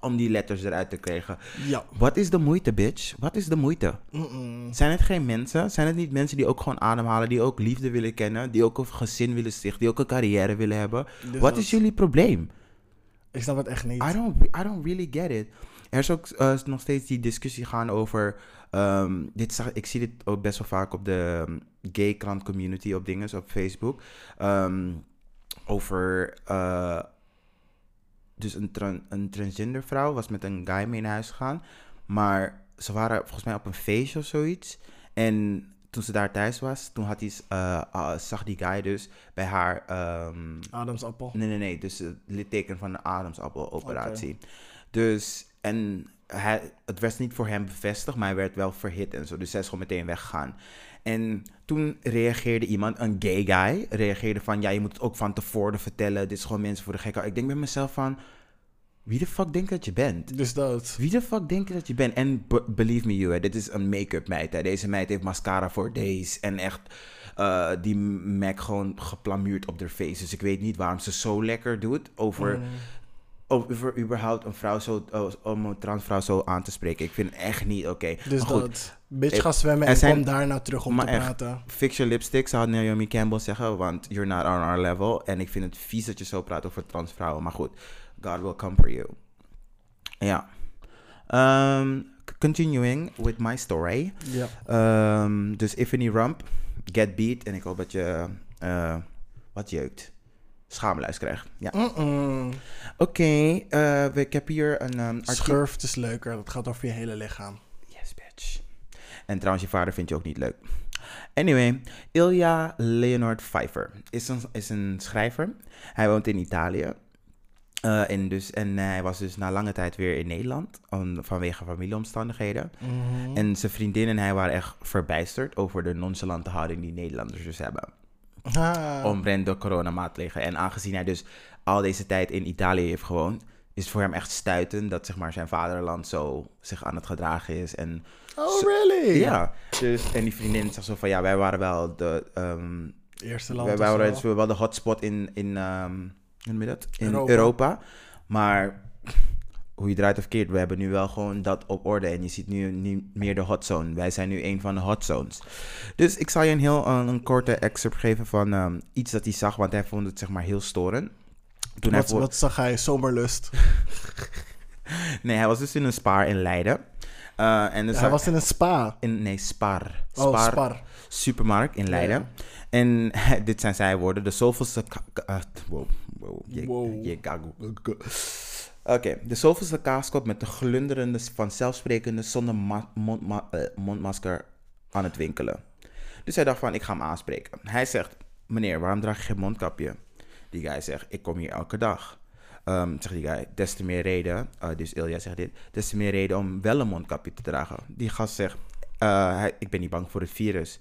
Om die letters eruit te krijgen. Ja. Wat is de moeite, bitch? Wat is de moeite? Mm-mm. Zijn het geen mensen? Zijn het niet mensen die ook gewoon ademhalen? Die ook liefde willen kennen? Die ook een gezin willen stichten? Die ook een carrière willen hebben? Dus Wat is jullie probleem? Ik snap het echt niet. I don't, I don't really get it. Er is ook eh, nog steeds die discussie gaan over. ehm, dit zag, ik zie dit ook best wel vaak op de um, gay krant community op dingen op Facebook. Ehm, over. eh, dus een, een transgender vrouw was met een guy mee naar huis gegaan. Maar ze waren volgens mij op een feestje of zoiets. En toen ze daar thuis was, toen had die, eh, ah, zag die guy dus bij haar. ehm, Adamsappel. Nee, nee, nee. Dus het litteken van de Adamsappel-operatie. Dus, en hij, het werd niet voor hem bevestigd, maar hij werd wel verhit en zo. Dus zij is gewoon meteen weggegaan. En toen reageerde iemand, een gay guy, reageerde van... Ja, je moet het ook van tevoren vertellen. Dit is gewoon mensen voor de gek. Ik denk bij mezelf van... Wie de fuck denk je dat je bent? Dus dat. Wie de fuck denk je dat je bent? En be- believe me, you, hè, dit is een make-up meid. Hè. Deze meid heeft mascara voor days. En echt eh, die Mac gewoon geplamuurd op haar face. Dus ik weet niet waarom ze zo lekker doet over, Mm. Over überhaupt een vrouw zo, oh, om een transvrouw zo aan te spreken. Ik vind het echt niet oké. Dus Maar goed, dat. Bitch, Eh, ga zwemmen en zijn- kom daarna terug om te echt. praten. Fix your lipstick, zou Naomi Campbell zeggen, want you're not on our level. En ik vind het vies dat je zo praat over transvrouwen. Maar goed, God will comfort you. Ja. Ehm, continuing with my story. Ja. Ehm, dus Ifany Rump, get beat. En ik hoop dat je eh, wat jeukt. Schaamluis krijgt. Ja. Oké, eh, we- ik heb hier een um, Schurft is leuker. Dat gaat over je hele lichaam. Yes, bitch. En trouwens, je vader vindt je ook niet leuk. Anyway, Ilja Leonard Pfeiffer is een, is een schrijver. Hij woont in Italië. Eh, en, dus, en hij was dus na lange tijd weer in Nederland om- vanwege familieomstandigheden. Mhm. En zijn vriendin en hij waren echt verbijsterd over de nonchalante houding die Nederlanders dus hebben. Ah. Omtrent de coronamaatregelen. En aangezien hij dus al deze tijd in Italië heeft gewoond, is het voor hem echt stuitend dat zeg maar, zijn vaderland zo zich aan het gedragen is. En Oh, really? ja, dus, en die vriendin zegt zo van, ja, wij waren wel de, ehm, Eerste land wij waren dus wel de hotspot in, in dat? In Europa. Europa. Maar hoe je draait of keert, we hebben nu wel gewoon dat op orde. En je ziet nu niet meer de hotzone. Wij zijn nu een van de hotzones. Dus ik zal je een heel eh, een korte excerpt geven van ehm, iets dat hij zag, want hij vond het zeg maar heel storend. Toen Wat, wat zag hij? Zomerlust. Nee, hij was dus in een spaar in Leiden. Eh, en dus hij was in een spa. in, nee, Spar. Oh, spar. supermarkt in Leiden. En dit zijn zijn woorden. De zoveelste... eh, wow, wow. Je, Wow. je gago. Oké, de zoveelste kaaskop met de glunderende, vanzelfsprekende, zonder eh, mondmasker aan het winkelen. Dus hij dacht van, ik ga hem aanspreken. Hij zegt, meneer, waarom draag je geen mondkapje? Die guy zegt, ik kom hier elke dag. Ehm, zegt die guy, des te meer reden, eh, dus Ilja zegt dit, des te meer reden om wel een mondkapje te dragen. Die gast zegt, eh, ik ben niet bang voor het virus.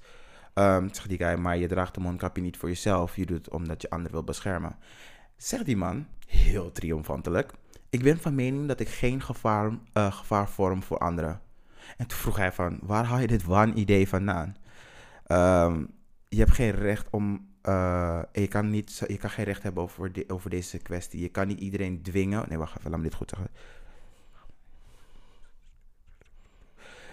Ehm, zegt die guy, maar je draagt een mondkapje niet voor jezelf, je doet het omdat je anderen wil beschermen. Zegt die man, heel triomfantelijk, ik ben van mening dat ik geen gevaar, eh, gevaar vorm voor anderen. En toen vroeg hij van, waar haal je dit waan-idee vandaan? Ehm, je hebt geen recht om. eh, je, kan niet, je kan geen recht hebben over, de- over deze kwestie. Je kan niet iedereen dwingen. Nee, wacht even, laat me dit goed zeggen.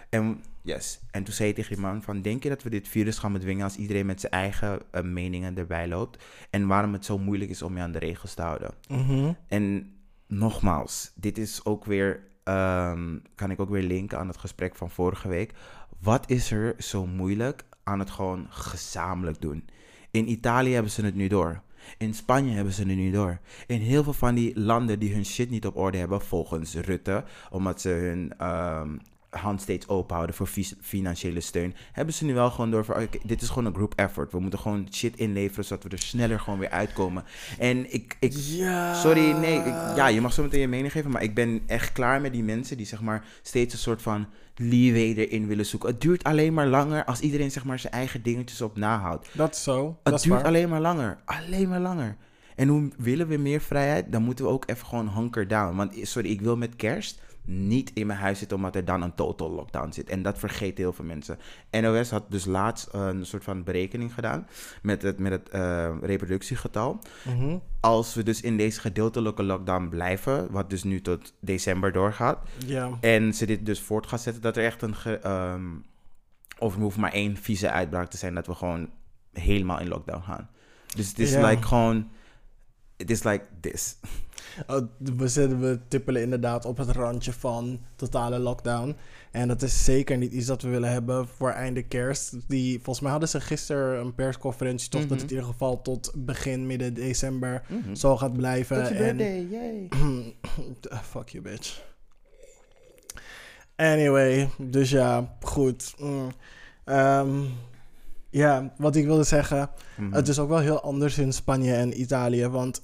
En, yes. en toen zei hij tegen die man van... Denk je dat we dit virus gaan bedwingen als iedereen met zijn eigen eh, meningen erbij loopt? En waarom het zo moeilijk is om je aan de regels te houden? Mhm. En nogmaals, dit is ook weer, ehm, kan ik ook weer linken aan het gesprek van vorige week. Wat is er zo moeilijk aan het gewoon gezamenlijk doen? In Italië hebben ze het nu door. In Spanje hebben ze het nu door. In heel veel van die landen die hun shit niet op orde hebben, volgens Rutte, omdat ze hun ehm, hand steeds open houden voor fi- financiële steun, hebben ze nu wel gewoon door van, dit is gewoon een group effort. We moeten gewoon shit inleveren, zodat we er sneller gewoon weer uitkomen. En ik, ik Ja. Sorry, nee. ik- ja, je mag zo meteen je mening geven, maar ik ben echt klaar met die mensen die zeg maar steeds een soort van leeway erin willen zoeken. Het duurt alleen maar langer als iedereen zeg maar zijn eigen dingetjes op nahoudt. Dat is zo. Het duurt waar. alleen maar langer. Alleen maar langer. En hoe willen we meer vrijheid, dan moeten we ook even gewoon hunker down. Want sorry, ik wil met kerst niet in mijn huis zitten omdat er dan een total lockdown zit. En dat vergeten heel veel mensen. NOS had dus laatst een soort van berekening gedaan met het, met het eh, reproductiegetal Mhm. als we dus in deze gedeeltelijke lockdown blijven, wat dus nu tot december doorgaat, en ze dit dus voort gaan zetten, dat er echt een. Ge, ehm, of er hoeft maar één vieze uitbraak te zijn dat we gewoon helemaal in lockdown gaan. Dus het is like gewoon. Het is like this. Oh, we, zitten, we tippelen inderdaad op het randje van totale lockdown. En dat is zeker niet iets dat we willen hebben voor einde kerst. Die, volgens mij hadden ze gisteren een persconferentie, toch? Dat Mhm. het in ieder geval tot begin, midden december Mhm. zo gaat blijven. Tot en, birthday. Ah, Fuck you, bitch. Anyway, dus ja, goed. Mm. Ehm, ja, wat ik wilde zeggen. Mhm. Het is ook wel heel anders in Spanje en Italië. Want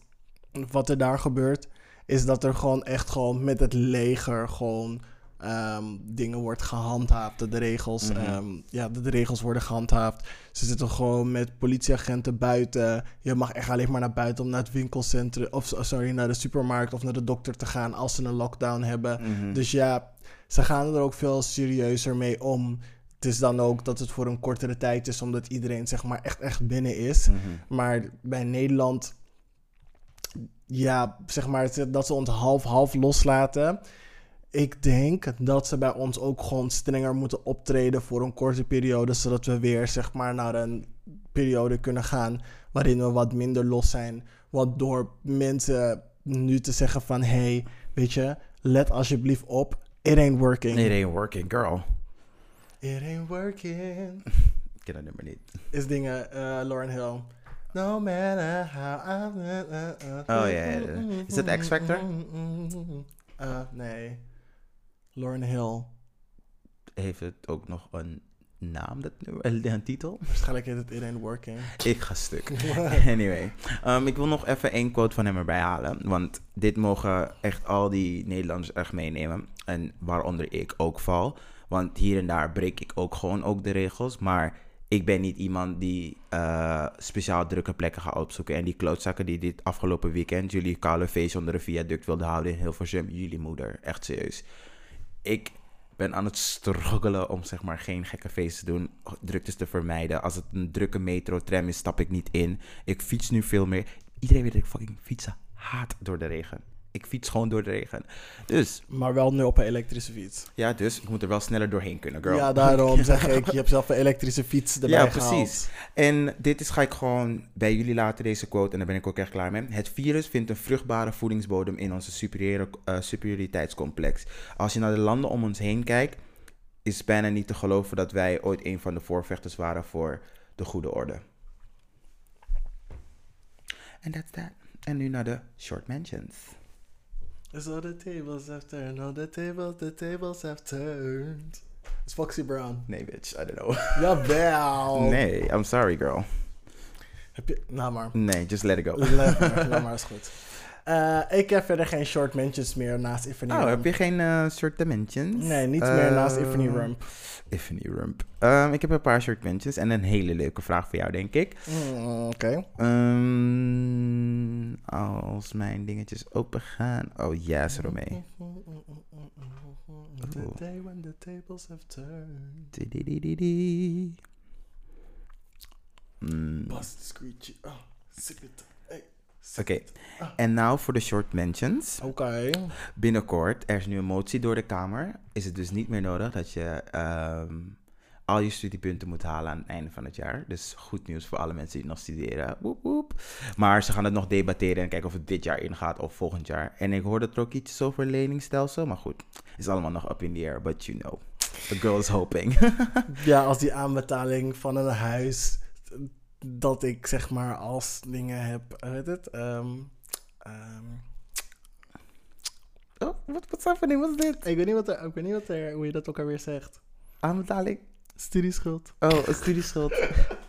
wat er daar gebeurt, is dat er gewoon echt gewoon met het leger gewoon ehm, dingen wordt gehandhaafd. De regels, Mhm. ehm, ja, de, de regels worden gehandhaafd. Ze zitten gewoon met politieagenten buiten. Je mag echt alleen maar naar buiten om naar het winkelcentrum, of sorry, naar de supermarkt of naar de dokter te gaan als ze een lockdown hebben. Mhm. Dus ja, ze gaan er ook veel serieuzer mee om. Het is dan ook dat het voor een kortere tijd is, omdat iedereen zeg maar echt, echt binnen is. Mhm. Maar bij Nederland, ja, zeg maar dat ze ons half-half loslaten. Ik denk dat ze bij ons ook gewoon strenger moeten optreden voor een korte periode, zodat we weer zeg maar naar een periode kunnen gaan waarin we wat minder los zijn. Want door mensen nu te zeggen van, hey, weet je, let alsjeblieft op, it ain't working. It ain't working, girl. It ain't working. Ik ken dat nummer niet. Is dingen, eh Lauren Hill. No matter how I... Oh, ja, ja, ja. Is dat X Factor? Eh, nee. Lauren Hill. Heeft het ook nog een naam, dat nummer? Een, een titel? Waarschijnlijk heet het It Ain't Working. Ik ga stuk. anyway, um, ik wil nog even één quote van hem erbij halen. Want dit mogen echt al die Nederlanders echt meenemen. En waaronder ik ook val. Want hier en daar breek ik ook gewoon ook de regels. Maar ik ben niet iemand die eh, speciaal drukke plekken gaat opzoeken. En die klootzakken die dit afgelopen weekend jullie koude feest onder een viaduct wilden houden in Hilversum. Jullie moeder, echt serieus. Ik ben aan het struggelen om zeg maar geen gekke feesten te doen, druktes te vermijden. Als het een drukke metro, tram is, stap ik niet in. Ik fiets nu veel meer. Iedereen weet dat ik fucking fietsen haat door de regen. Ik fiets gewoon door de regen. Dus, Maar wel nu op een elektrische fiets. ja, dus ik moet er wel sneller doorheen kunnen, girl. Ja, daarom zeg ik, je hebt zelf een elektrische fiets erbij Ja, gehaald. precies. En dit is ga ik gewoon bij jullie laten, deze quote, en daar ben ik ook echt klaar mee. Het virus vindt een vruchtbare voedingsbodem in onze superiore, eh, superioriteitscomplex. Als je naar de landen om ons heen kijkt, is bijna niet te geloven dat wij ooit een van de voorvechters waren voor de goede orde. En that's that. En nu naar de short mentions. So the tables have turned, All the tables, the tables have turned. It's Foxy Brown. Nee, bitch, I don't know. Jawel. Nee, I'm sorry, girl. Heb je, nou maar. Nee, just let it go. Laat maar, laat maar, is goed. Eh, ik heb verder geen short mentions meer naast Ifany Oh, Rump. heb je geen eh short dimensions? Nee, niet meer naast Eh, Ifany Rump. Ifany Rump. Ehm, ik heb een paar short mentions en een hele leuke vraag voor jou, denk ik. Mm, Oké. Ehm, als mijn dingetjes open gaan. Oh, yes, Romee. The day when the tables have turned. Mm, Bust. Oh, zip it. Oké, en nou voor de short mentions. Oké. Binnenkort, er is nu een motie door de Kamer. Is het dus niet meer nodig dat je ehm, al je studiepunten moet halen aan het einde van het jaar. Dus goed nieuws voor alle mensen die nog studeren. Woep, woep. Maar ze gaan het nog debatteren en kijken of het dit jaar ingaat of volgend jaar. En ik hoorde er ook iets over leningstelsel. Maar goed, is allemaal nog up in the air. But you know, the girl is hoping. Ja, als die aanbetaling van een huis, dat ik zeg maar als dingen heb, heet het? Ehm, ehm, oh, wat what's happening? Wat is dit? ik weet niet, wat er, ik weet niet wat er, hoe je dat ook alweer zegt. Aanbetaling? Studieschuld. Oh, een studieschuld.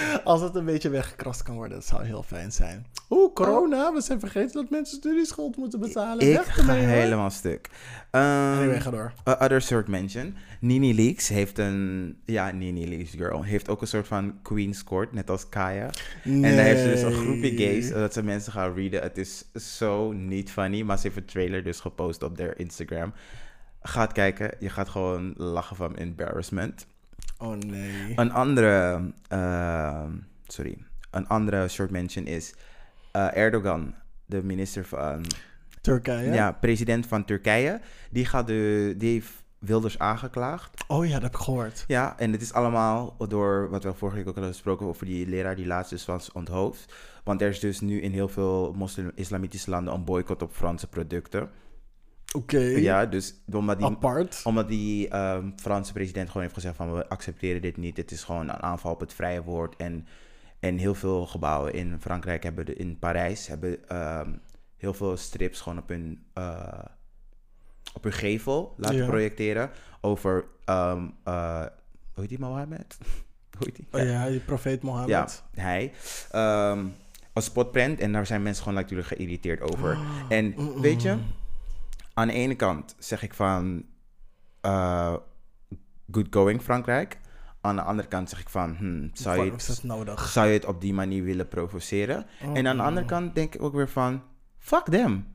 Als het een beetje weggekrast kan worden, dat zou heel fijn zijn. Oeh, corona, we zijn vergeten dat mensen studieschuld moeten betalen. Ik Weg ga helemaal stuk. Ehm, Anyway, ga door. A other short mention. Nini Leaks heeft een... Ja, Nini Leaks girl. Heeft ook een soort van Queen's Court, net als Kaya. En daar heeft ze dus een groepje gays, dat ze mensen gaan readen. Het is zo niet funny, maar ze heeft een trailer dus gepost op haar Instagram. Gaat kijken, je gaat gewoon lachen van embarrassment. Oh nee. Een andere... ehm, sorry. Een andere short mention is eh, Erdogan, de minister van... Turkije? Ja, president van Turkije. Die, gaat de, die heeft Wilders aangeklaagd. Oh ja, dat heb ik gehoord. Ja, en het is allemaal door wat we vorige week ook hadden gesproken over die leraar die laatst dus was onthoofd. Want er is dus nu in heel veel moslim-islamitische landen een boycott op Franse producten. Oké. Ja, dus omdat die, Apart. omdat die ehm, Franse president gewoon heeft gezegd van we accepteren dit niet. Het is gewoon een aanval op het vrije woord. En, en heel veel gebouwen in Frankrijk hebben, de, in Parijs, hebben ehm, heel veel strips gewoon op hun, eh, op hun gevel laten Ja. projecteren over, ehm, eh, hoe heet die Mohammed? hoe heet die? Oh ja, die profeet Mohammed. Ja, hij. Als spotprint. En daar zijn mensen gewoon natuurlijk geïrriteerd over. En weet je, aan de ene kant zeg ik van eh, good going Frankrijk. Aan de andere kant zeg ik van, hmm, zou, je het, zou je het op die manier willen provoceren? En aan de andere kant denk ik ook weer van, fuck them.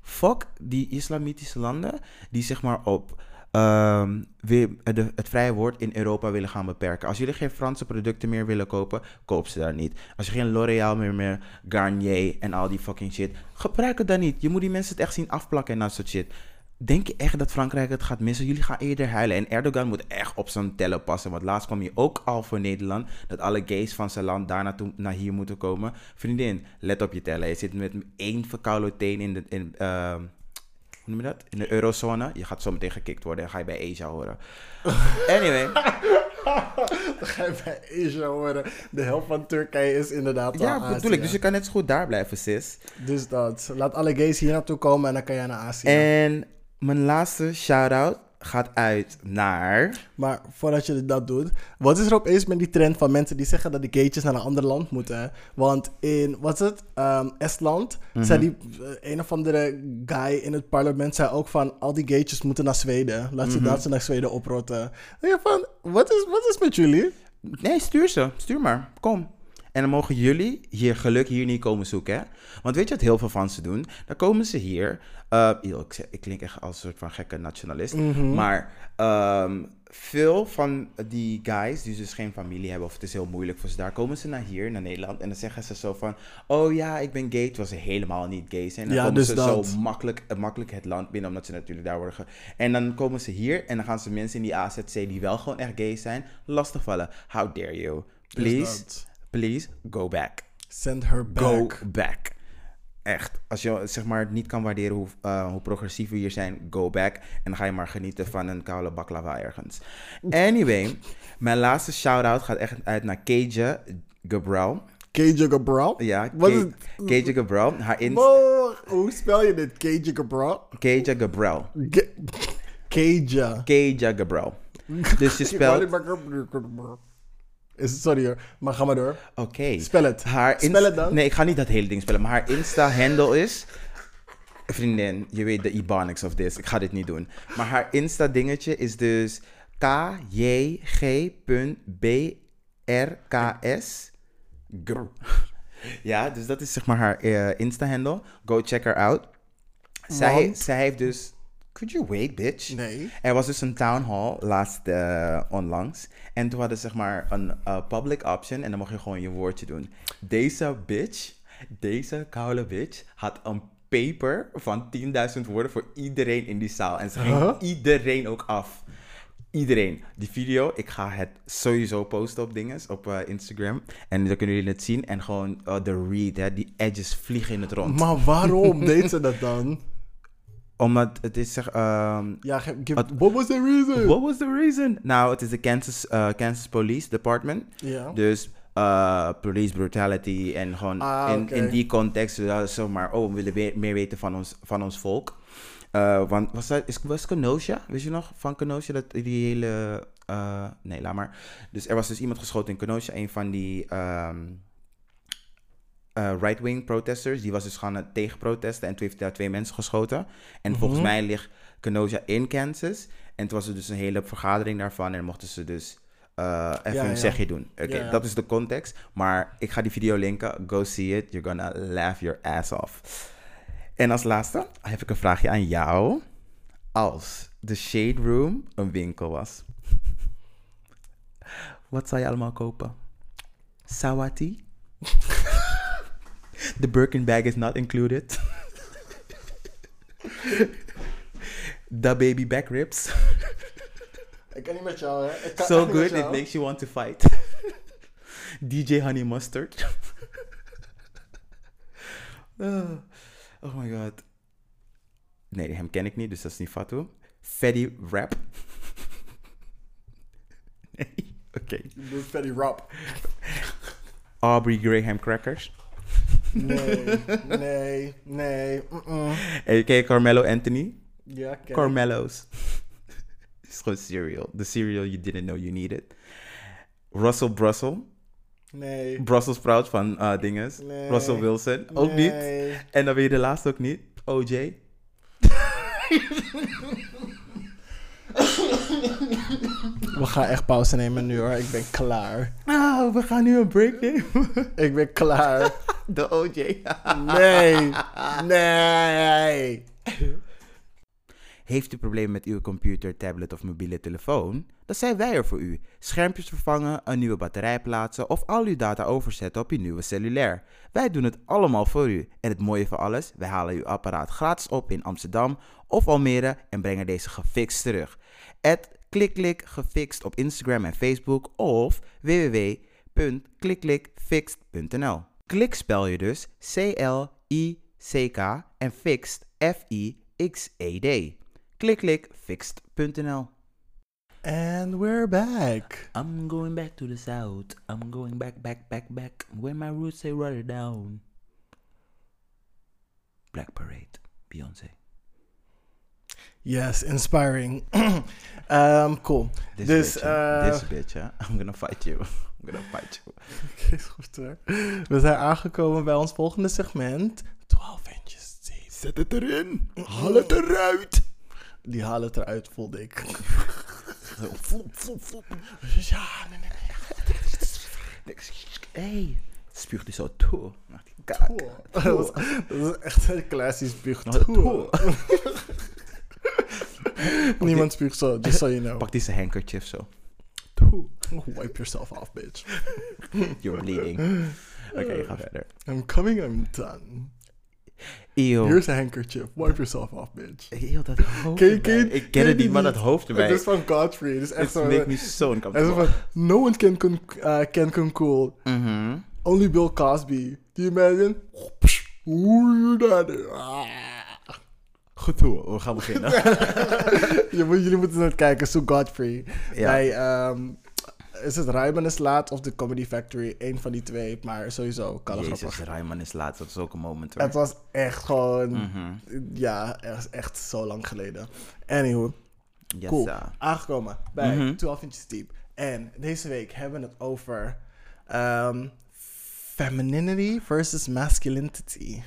Fuck die islamitische landen die zeg maar op ehm, weer de, het vrije woord in Europa willen gaan beperken. Als jullie geen Franse producten meer willen kopen, koop ze daar niet. Als je geen L'Oreal meer, meer Garnier en al die fucking shit, gebruik het dan niet. Je moet die mensen het echt zien afplakken en dat soort shit. Denk je echt dat Frankrijk het gaat missen? Jullie gaan eerder huilen. En Erdogan moet echt op zijn tellen passen. Want laatst kwam hij ook al voor Nederland. Dat alle gays van zijn land daar naartoe, naar hier moeten komen. Vriendin, let op je tellen. Je zit met één verkoude teen in de... In, ehm, noem je dat? In de eurozone. Je gaat zo meteen gekikt worden. En ga je bij Asia horen. Anyway. Dan ga je bij Asia horen. De helft van Turkije is inderdaad ja, al bedoel ik. Azië. Dus je kan net zo goed daar blijven, sis. Dus dat. Laat alle gays hier naartoe komen en dan kan jij naar Azië. En mijn laatste shout-out gaat uit naar... Maar voordat je dat doet, wat is er opeens met die trend van mensen die zeggen dat die gaytjes naar een ander land moeten? Want in, wat is het, Ehm, Estland, Mhm. zei die eh, een of andere guy in het parlement zei ook van al die gaytjes moeten naar Zweden. Laat Mhm. ze ze naar Zweden oprotten. Je van, wat is, wat is met jullie? Nee, stuur ze. Stuur maar. Kom. En dan mogen jullie je geluk hier niet komen zoeken. Hè? Want weet je wat heel veel van ze doen? Dan komen ze hier. eh, ik, ik klink echt als een soort van gekke nationalist. Mhm. Maar ehm, veel van die guys die dus geen familie hebben... of het is heel moeilijk voor ze daar... komen ze naar hier, naar Nederland... en dan zeggen ze zo van... oh ja, ik ben gay... terwijl ze helemaal niet gay zijn. En dan Ja, komen dus ze dat. zo makkelijk, eh, makkelijk het land binnen... omdat ze natuurlijk daar worden... Ge- en dan komen ze hier... en dan gaan ze mensen in die AZC... die wel gewoon echt gay zijn... lastigvallen. How dare you? Dus Please. Please, go back. Send her back. Go back. Echt. Als je zeg maar niet kan waarderen hoe, eh, hoe progressief we hier zijn, go back. En dan ga je maar genieten van een koude baklava ergens. Anyway, mijn laatste shout-out gaat echt uit naar Keija Gabriel. Keija Gabral? Ja, Wat Ke- is- Keija Gabriel. Haar in hoe spel je dit? Keija Gabral? Keija Gabriel. Keija. Keija Gabriel. Dus je spelt... Is, sorry hoor, maar ga maar door. Oké. Spel het. Haar Spel het dan. Nee, ik ga niet dat hele ding spellen. Maar haar Insta-handle is... Vriendin, je weet de Ebonics of this. Ik ga dit niet doen. Maar haar Insta-dingetje is dus kjg.brks. Ja, dus dat is zeg maar haar eh, Insta-handle. Go check her out. Zij, zij heeft dus... Could you wait, bitch? Nee. Er was dus een town hall laatst eh, onlangs. En toen hadden ze zeg maar een eh, public option. En dan mocht je gewoon je woordje doen. Deze bitch, deze koude bitch, had een paper van 10.000 woorden voor iedereen in die zaal. En ze ging Huh? iedereen ook af. Iedereen. Die video, ik ga het sowieso posten op dinges, op eh, Instagram. En dan kunnen jullie het zien. En gewoon de read, hè, die edges vliegen in het rond. Maar waarom deed ze dat dan? Omdat het is zeg... ehm, Ja, give- what was the reason? What was the reason? Nou, het is de Kansas, eh, Kansas Police Department. Ja. Dus eh, police brutality en gewoon Ah, in, in die context, uh, zomaar, oh, we willen weer, meer weten van ons, van ons volk. Eh, want was dat, is, was Kenosha, weet je nog, van Kenosha, dat die hele, eh, nee, laat maar. Dus er was dus iemand geschoten in Kenosha, een van die ehm, eh, right-wing protesters, die was dus gaan eh, tegen protesten en toen heeft daar twee mensen geschoten. En volgens mij ligt Kenosha in Kansas. En toen was er dus een hele vergadering daarvan en mochten ze dus eh, even Ja, een ja. zegje doen. Oké, ja. dat is de context. Maar ik ga die video linken. Go see it. You're gonna laugh your ass off. En als laatste heb ik een vraagje aan jou. Als de Shade Room een winkel was, wat zou je allemaal kopen? Sawati? The Birkin bag is not included. The baby back ribs. Ik kan niet met jou, hè? Kan so echt niet met good it makes you want to fight. DJ Honey Mustard. oh, oh my god. Nee, hem ken ik niet, dus dat is niet Fatu. Fetty Rap. nee, oké. Doet Fatty Rob. Aubrey Graham Crackers. Nee, nee, nee. ken je Carmelo Anthony? Ja. Carmelo's. Het is gewoon cereal. The cereal you didn't know you needed. Russell Brussel. Nee. Brussels sprout van eh dinges. Nee. Russell Wilson. Ook niet. Nee. En dan weer de laatste ook niet. OJ. We gaan echt pauze nemen nu hoor. Ik ben klaar. Nou, we gaan nu een break nemen. Ik ben klaar. De OJ. Nee. Nee. Heeft u problemen met uw computer, tablet of mobiele telefoon? Dan zijn wij er voor u. Schermpjes vervangen, een nieuwe batterij plaatsen of al uw data overzetten op uw nieuwe cellulair. Wij doen het allemaal voor u. En het mooie van alles, wij halen uw apparaat gratis op in Amsterdam of Almere en brengen deze gefixt terug. At klikklik gefixt op Instagram en Facebook of www.klikklikfixt.nl. Klik spel je dus C-L-I-C-K en fixed F-I-X-E-D. Klikklikfixt.nl And we're back. I'm going back to the south. I'm going back, back, back, back. Where my roots say Rotterdam. Black Parade. Beyoncé. Yes, inspiring. um, cool. This dus, bitch, eh, This bitch, hè. I'm gonna fight you. I'm gonna fight you. Is goed hoor. We zijn aangekomen bij ons volgende segment. 12 inches deep. Zet het erin. Haal het eruit. Die halen het eruit, voelde ik. Flop, flop, flop. Ja, nee, nee. Hey. Spuugt hij zo toe. Naar die kaak. Dat, was- dat is echt een klassisch spuug. Nou, toe. Niemand spuugt zo, just so you know. Pak zijn handkerchief zo. Wipe yourself off, bitch. You're bleeding. Oké, ga verder. I'm coming, I'm done. Eeuw. Here's a handkerchief. Wipe yourself off, bitch. Eeuw, dat hoofd Ken ken. Ik ken het niet, maar dat hoofd erbij. Het is van Godfrey. Het is echt zo... make me so Het is uncomfortable. no one can, con uh, can come cool. Mhm. Only Bill Cosby. Do you imagine? Je dat? Ah. Goed we gaan beginnen. Je moet- Jullie moeten het kijken, Sue Godfrey. Ja. Bij, ehm, is het Rijman is laat of The Comedy Factory? Eén van die twee, maar sowieso kan het Jezus. Rayman is laatst, dat is ook een moment hoor. Het was echt gewoon, Mhm. ja, echt, echt zo lang geleden. Anywho, Yes, cool. Aangekomen bij Mhm. 12 inches deep. En deze week hebben we het over ehm, femininity versus masculinity.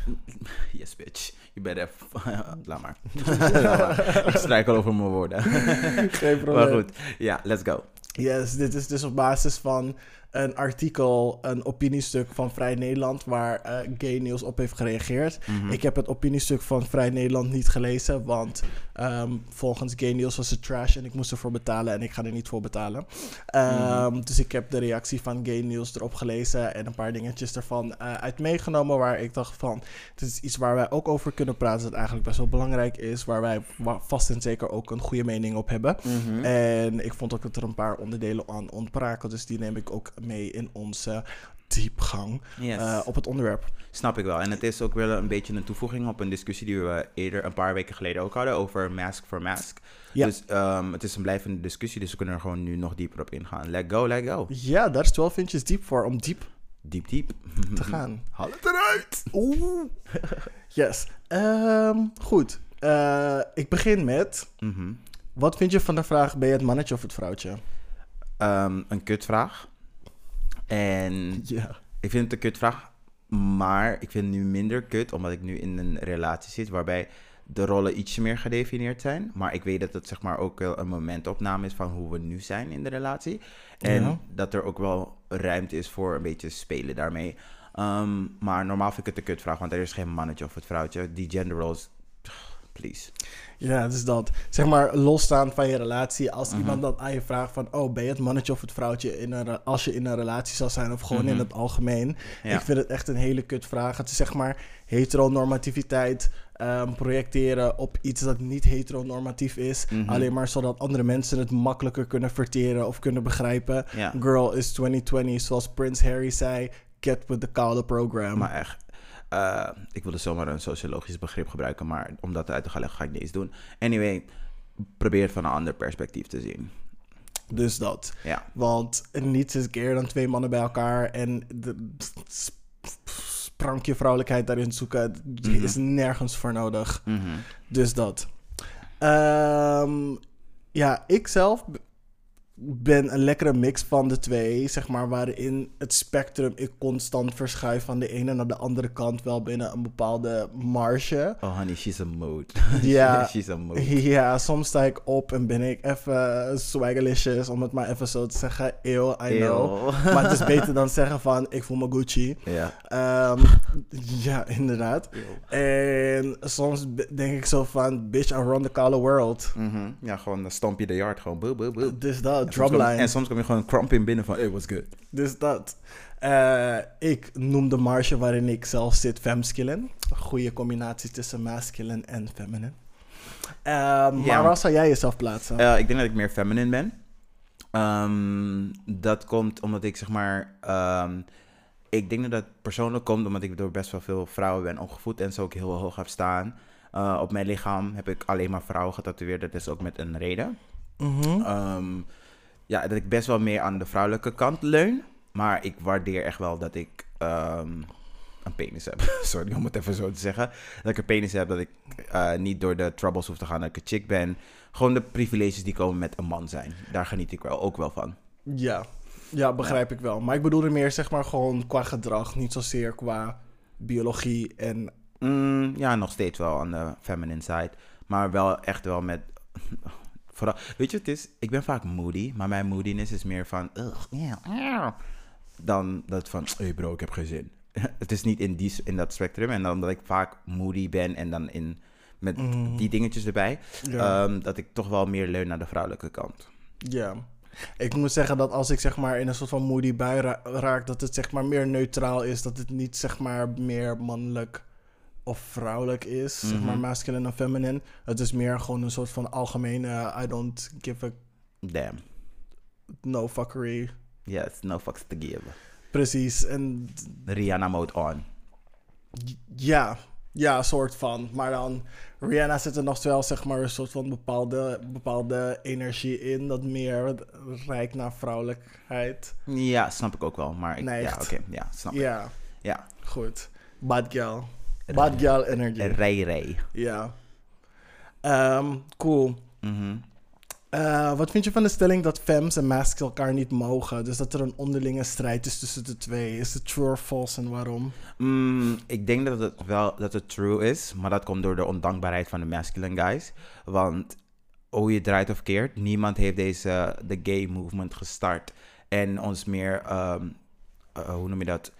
Yes, bitch. Je bent even... Laat maar. Laat maar. Ik struikel over mijn woorden. Geen probleem. maar goed. Ja, let's go. Yes, dit is dus op basis van een artikel, een opiniestuk van Vrij Nederland, waar eh, Gay News op heeft gereageerd. Mhm. Ik heb het opiniestuk van Vrij Nederland niet gelezen, want ehm, volgens Gay News was het trash en ik moest ervoor betalen en ik ga er niet voor betalen. Ehm, Dus ik heb de reactie van Gay News erop gelezen en een paar dingetjes ervan eh, uit meegenomen, waar ik dacht van, het is iets waar wij ook over kunnen praten, dat eigenlijk best wel belangrijk is, waar wij vast en zeker ook een goede mening op hebben. Mhm. En ik vond ook dat er een paar onderdelen aan ontbraken. Dus die neem ik ook mee in onze diepgang Yes. eh, op het onderwerp. Snap ik wel. En het is ook wel een beetje een toevoeging op een discussie die we eerder een paar weken geleden ook hadden over mask for mask. Ja. Dus ehm, het is een blijvende discussie, dus we kunnen er gewoon nu nog dieper op ingaan. Let go, let go. Ja, daar is 12 inches diep voor om diep Diep, diep. te gaan. Haal het eruit. Oeh. Yes. Ehm, goed. Eh, ik begin met. Mhm. Wat vind je van de vraag: ben je het mannetje of het vrouwtje? Ehm, een kutvraag. En Ja. ik vind het een kutvraag, maar ik vind het nu minder kut, omdat ik nu in een relatie zit waarbij de rollen ietsje meer gedefinieerd zijn. Maar ik weet dat het zeg maar ook wel een momentopname is van hoe we nu zijn in de relatie. En Ja. dat er ook wel ruimte is voor een beetje spelen daarmee. Ehm, maar normaal vind ik het een kutvraag, want er is geen mannetje of het vrouwtje. Die gender roles, please. Ja, dus dat. Zeg maar, losstaan van je relatie. Als Mhm. iemand dan aan je vraagt van... Oh, ben je het mannetje of het vrouwtje in een, als je in een relatie zou zijn? Of gewoon in Mhm. het algemeen? Ja. Ik vind het echt een hele kut vraag. Het is zeg maar heteronormativiteit ehm, projecteren op iets dat niet heteronormatief is. Mhm. Alleen maar zodat andere mensen het makkelijker kunnen verteren of kunnen begrijpen. Ja. Girl is 2020, zoals Prince Harry zei. Get with the Kala program. Maar echt. Eh, ik wilde zomaar een sociologisch begrip gebruiken, maar om dat uit te gaan leggen ga ik niet eens doen. Anyway, probeer het van een ander perspectief te zien. Dus dat. Ja. Want niets is keer dan twee mannen bij elkaar en de sp- sprankje vrouwelijkheid daarin zoeken Mhm. is nergens voor nodig. Mhm. Dus dat. Ehm, ja, ik zelf ben een lekkere mix van de twee, zeg maar, waarin het spectrum ik constant verschuif van de ene naar de andere kant, wel binnen een bepaalde marge. Oh honey, she's a mood. Ja. she's a mood. Ja, soms sta ik op en ben ik even swaggerlicious, om het maar even zo te zeggen. Eeuw, I know. Maar het is beter dan zeggen van, ik voel me Gucci. Ja. Ehm, ja, inderdaad. En soms denk ik zo van, bitch, I run the color world. Mhm. Ja, gewoon stomp je de yard gewoon. Boe, boe, boe. Dus dat, drumline. En soms kom je gewoon kromp in binnen van, hey, what's good? Dus dat. Eh, ik noem de marge waarin ik zelf zit femskillen. Een goede combinatie tussen masculine en feminine. Ehm, Ja. Maar waar zou jij jezelf plaatsen? Eh, ik denk dat ik meer feminine ben. Ehm, dat komt omdat ik zeg maar. ehm, ik denk dat dat persoonlijk komt omdat ik door best wel veel vrouwen ben opgevoed en zo ook heel hoog heb staan. Eh, op mijn lichaam heb ik alleen maar vrouwen getatoeëerd. Dat is ook met een reden. Ehm, ja, dat ik best wel meer aan de vrouwelijke kant leun. Maar ik waardeer echt wel dat ik ehm, een penis heb. Sorry om het even zo te zeggen. Dat ik een penis heb, dat ik eh, niet door de troubles hoef te gaan, dat ik een chick ben. Gewoon de privileges die komen met een man zijn. Daar geniet ik wel ook wel van. Ja. ja, begrijp ik wel. Maar ik bedoel er meer zeg maar gewoon qua gedrag. Niet zozeer qua biologie en... Mm, ja, nog steeds wel aan de feminine side. Maar wel echt wel met... Vooral, weet je wat het is? Ik ben vaak moody, maar mijn moodiness is meer van... Dan dat van, hey bro, ik heb geen zin. het is niet in, die, in dat spectrum. En dan dat ik vaak moody ben en dan in, met Mhm. die dingetjes erbij... Ja. ehm, dat ik toch wel meer leun naar de vrouwelijke kant. Ja. Ik moet zeggen dat als ik zeg maar in een soort van moody bui ra- raak, dat het zeg maar meer neutraal is. Dat het niet zeg maar meer mannelijk of vrouwelijk is. Zeg maar Mhm. masculine en feminine. Het is meer gewoon een soort van algemene I don't give a Damn. no fuckery. Yes, no fucks to give. Precies. En Rihanna mode on. ja, ja, soort van. Maar dan, Rihanna zit er nog wel zeg maar een soort van bepaalde, bepaalde energie in. Dat meer rijkt naar vrouwelijkheid. Ja, snap ik ook wel. Maar ik, ja, oké. ja, snap ik. Ja, Ja. goed. Bad girl. Bad girl energy. Rij, rij. Ja. Ehm, cool. Mhm. Eh, wat vind je van de stelling dat femmes en masks elkaar niet mogen? Dus dat er een onderlinge strijd is tussen de twee. Is het true of false en waarom? Mm, ik denk dat het wel dat het true is, maar dat komt door de ondankbaarheid van de masculine guys. Want hoe je draait of keert, niemand heeft deze de gay movement gestart en ons meer, ehm, eh, hoe noem je dat?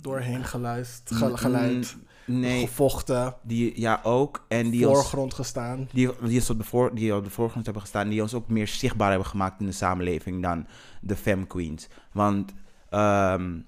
Doorheen geluisterd, ge- Mm, nee, gevochten, die ja ook en die ons voorgrond gestaan. die, die, op de voor, die op de voorgrond hebben gestaan, die ons ook meer zichtbaar hebben gemaakt in de samenleving dan de femme queens. Want, ehm,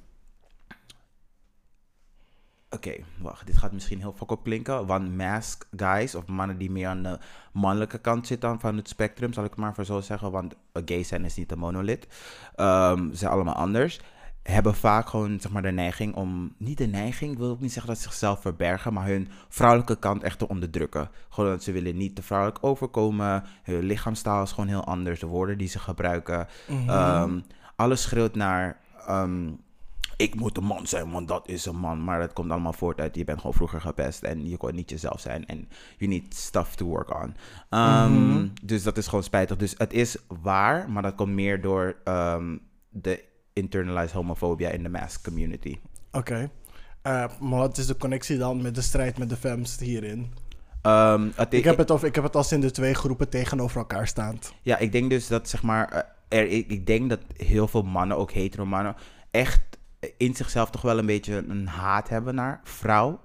oké, wacht, dit gaat misschien heel fuck op klinken. Want mask guys, of mannen die meer aan de mannelijke kant zitten van het spectrum, zal ik maar voor zo zeggen. Want gay zijn is niet een monolith. Ehm, ze zijn allemaal anders hebben vaak gewoon zeg maar, de neiging om, niet de neiging, ik wil ook niet zeggen dat ze zichzelf verbergen, maar hun vrouwelijke kant echt te onderdrukken. Gewoon dat ze willen niet te vrouwelijk overkomen, hun lichaamstaal is gewoon heel anders, de woorden die ze gebruiken. Mhm. Ehm, alles schreeuwt naar, ehm, ik moet een man zijn, want dat is een man. Maar dat komt allemaal voort uit, je bent gewoon vroeger gepest en je kon niet jezelf zijn en you need stuff to work on. Ehm, Mhm. Dus dat is gewoon spijtig. Dus het is waar, maar dat komt meer door de internalized homofobia in de mask community. Oké. Eh, maar wat is de connectie dan met de strijd met de femmes hierin? Ehm, het- Ik heb het, of, ik heb het als in de twee groepen tegenover elkaar staand. Ja, ik denk dus dat zeg maar, eh, er, ik, ik denk dat heel veel mannen, ook hetero mannen, echt in zichzelf toch wel een beetje een haat hebben naar vrouw.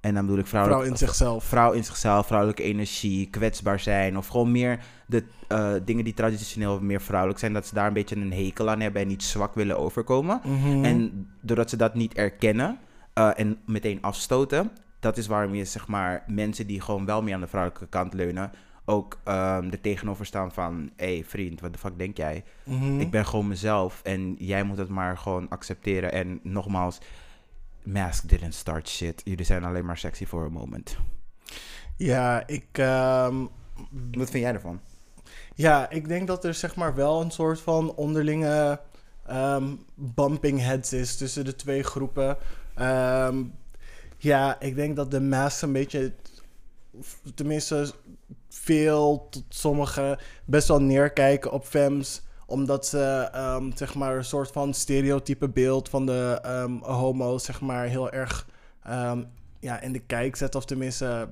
En dan bedoel ik vrouw, Vrouw in zichzelf. vrouw in zichzelf, vrouwelijke energie, kwetsbaar zijn. Of gewoon meer de eh, dingen die traditioneel meer vrouwelijk zijn, dat ze daar een beetje een hekel aan hebben en niet zwak willen overkomen. Mhm. En doordat ze dat niet erkennen eh, en meteen afstoten, dat is waarom je zeg maar mensen die gewoon wel meer aan de vrouwelijke kant leunen, ook ehm er tegenover staan van, hé hey, vriend, wat de fuck denk jij? Mhm. Ik ben gewoon mezelf en jij moet het maar gewoon accepteren. En nogmaals, Mask didn't start shit. Jullie zijn alleen maar sexy for a moment. Ja, ik, ehm, Wat vind jij ervan? ja, ik denk dat er zeg maar wel een soort van onderlinge ehm, bumping heads is tussen de twee groepen. Ehm, ja, ik denk dat de mass een beetje, tenminste veel tot sommigen, best wel neerkijken op femmes omdat ze ehm, zeg maar een soort van stereotype beeld van de ehm homo's zeg maar heel erg ehm, ja, in de kijk zetten. Of tenminste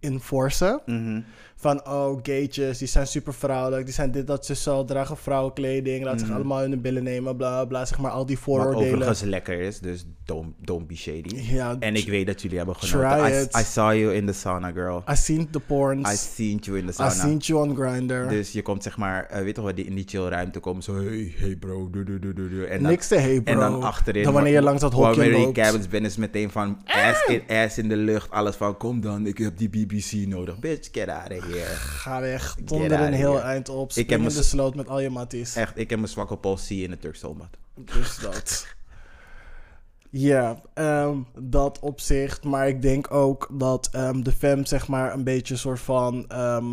enforcen. Mhm. Van, oh, gaytjes, die zijn super vrouwelijk. Die zijn dit, dat, ze zo, dragen vrouwenkleding. Laten zich Mhm. allemaal in de billen nemen, bla, bla. Zeg maar, al die Wat vooroordelen. overigens lekker is, dus don't, don't be shady. Ja, En ik weet dat jullie hebben Try genoten. I, it. I saw you in the sauna, girl. I seen the porns. I seen you in the I sauna. seen you on Grindr. Dus je komt zeg maar, eh, weet toch wat, die, in die chill ruimte komen zo, hey, hey bro, doe, doe, doe, doe. En dan, Niks te hey, bro. en dan achterin. Dan wanneer je langs dat hokje Wanneer die loopt. cabins bent is meteen van ass in, ass in de lucht. Alles van, kom dan, ik heb die BBC nodig. Bitch, get out of here. Ga weg. Get Donder out een heel eind op. Ik heb in de sloot met al je matties. Echt, ik heb mijn zwakke pols zie in de Turks zombad. Dus dat. Ja, ehm, dat opzicht. Maar ik denk ook dat ehm, de fem zeg maar een beetje een soort van... ehm,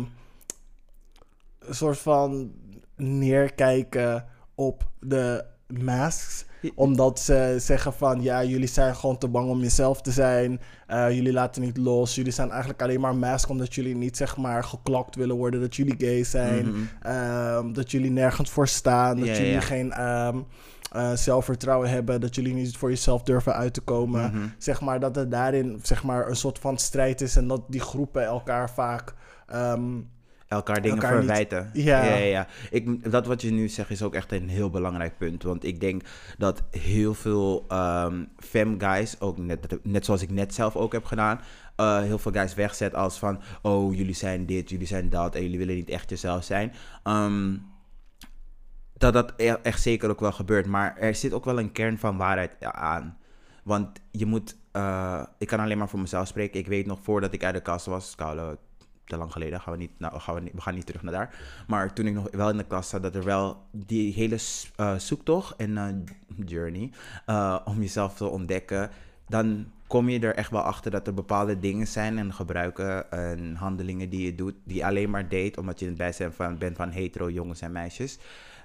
een soort van neerkijken op de masks. Omdat ze zeggen van... Ja, jullie zijn gewoon te bang om jezelf te zijn. Eh, jullie laten niet los. Jullie zijn eigenlijk alleen maar mask omdat jullie niet zeg maar geklokt willen worden. Dat jullie gay zijn. Mhm. Ehm, dat jullie nergens voor staan. Dat Ja, jullie ja. geen ehm, eh, zelfvertrouwen hebben. Dat jullie niet voor jezelf durven uit te komen. Mhm. Zeg maar dat er daarin zeg maar, een soort van strijd is. En dat die groepen elkaar vaak. ehm, Elkaar dingen Elkaar niet- verwijten. Ja. ja, ja, ja. Ik, dat wat je nu zegt is ook echt een heel belangrijk punt. Want ik denk dat heel veel ehm fem guys, ook net, net zoals ik net zelf ook heb gedaan, eh, heel veel guys wegzet als van, oh, jullie zijn dit, jullie zijn dat en jullie willen niet echt jezelf zijn. Ehm, dat dat e- echt zeker ook wel gebeurt. Maar er zit ook wel een kern van waarheid aan. Want je moet, eh, ik kan alleen maar voor mezelf spreken. Ik weet nog voordat ik uit de kast was, Koude, te lang geleden, gaan we, niet, nou, gaan we, niet, we gaan niet terug naar daar. Maar toen ik nog wel in de klas zat, dat er wel die hele eh, zoektocht en eh, journey eh, om jezelf te ontdekken, dan kom je er echt wel achter dat er bepaalde dingen zijn en gebruiken en handelingen die je doet, die alleen maar deed omdat je in het bijzijn van, bent van hetero jongens en meisjes.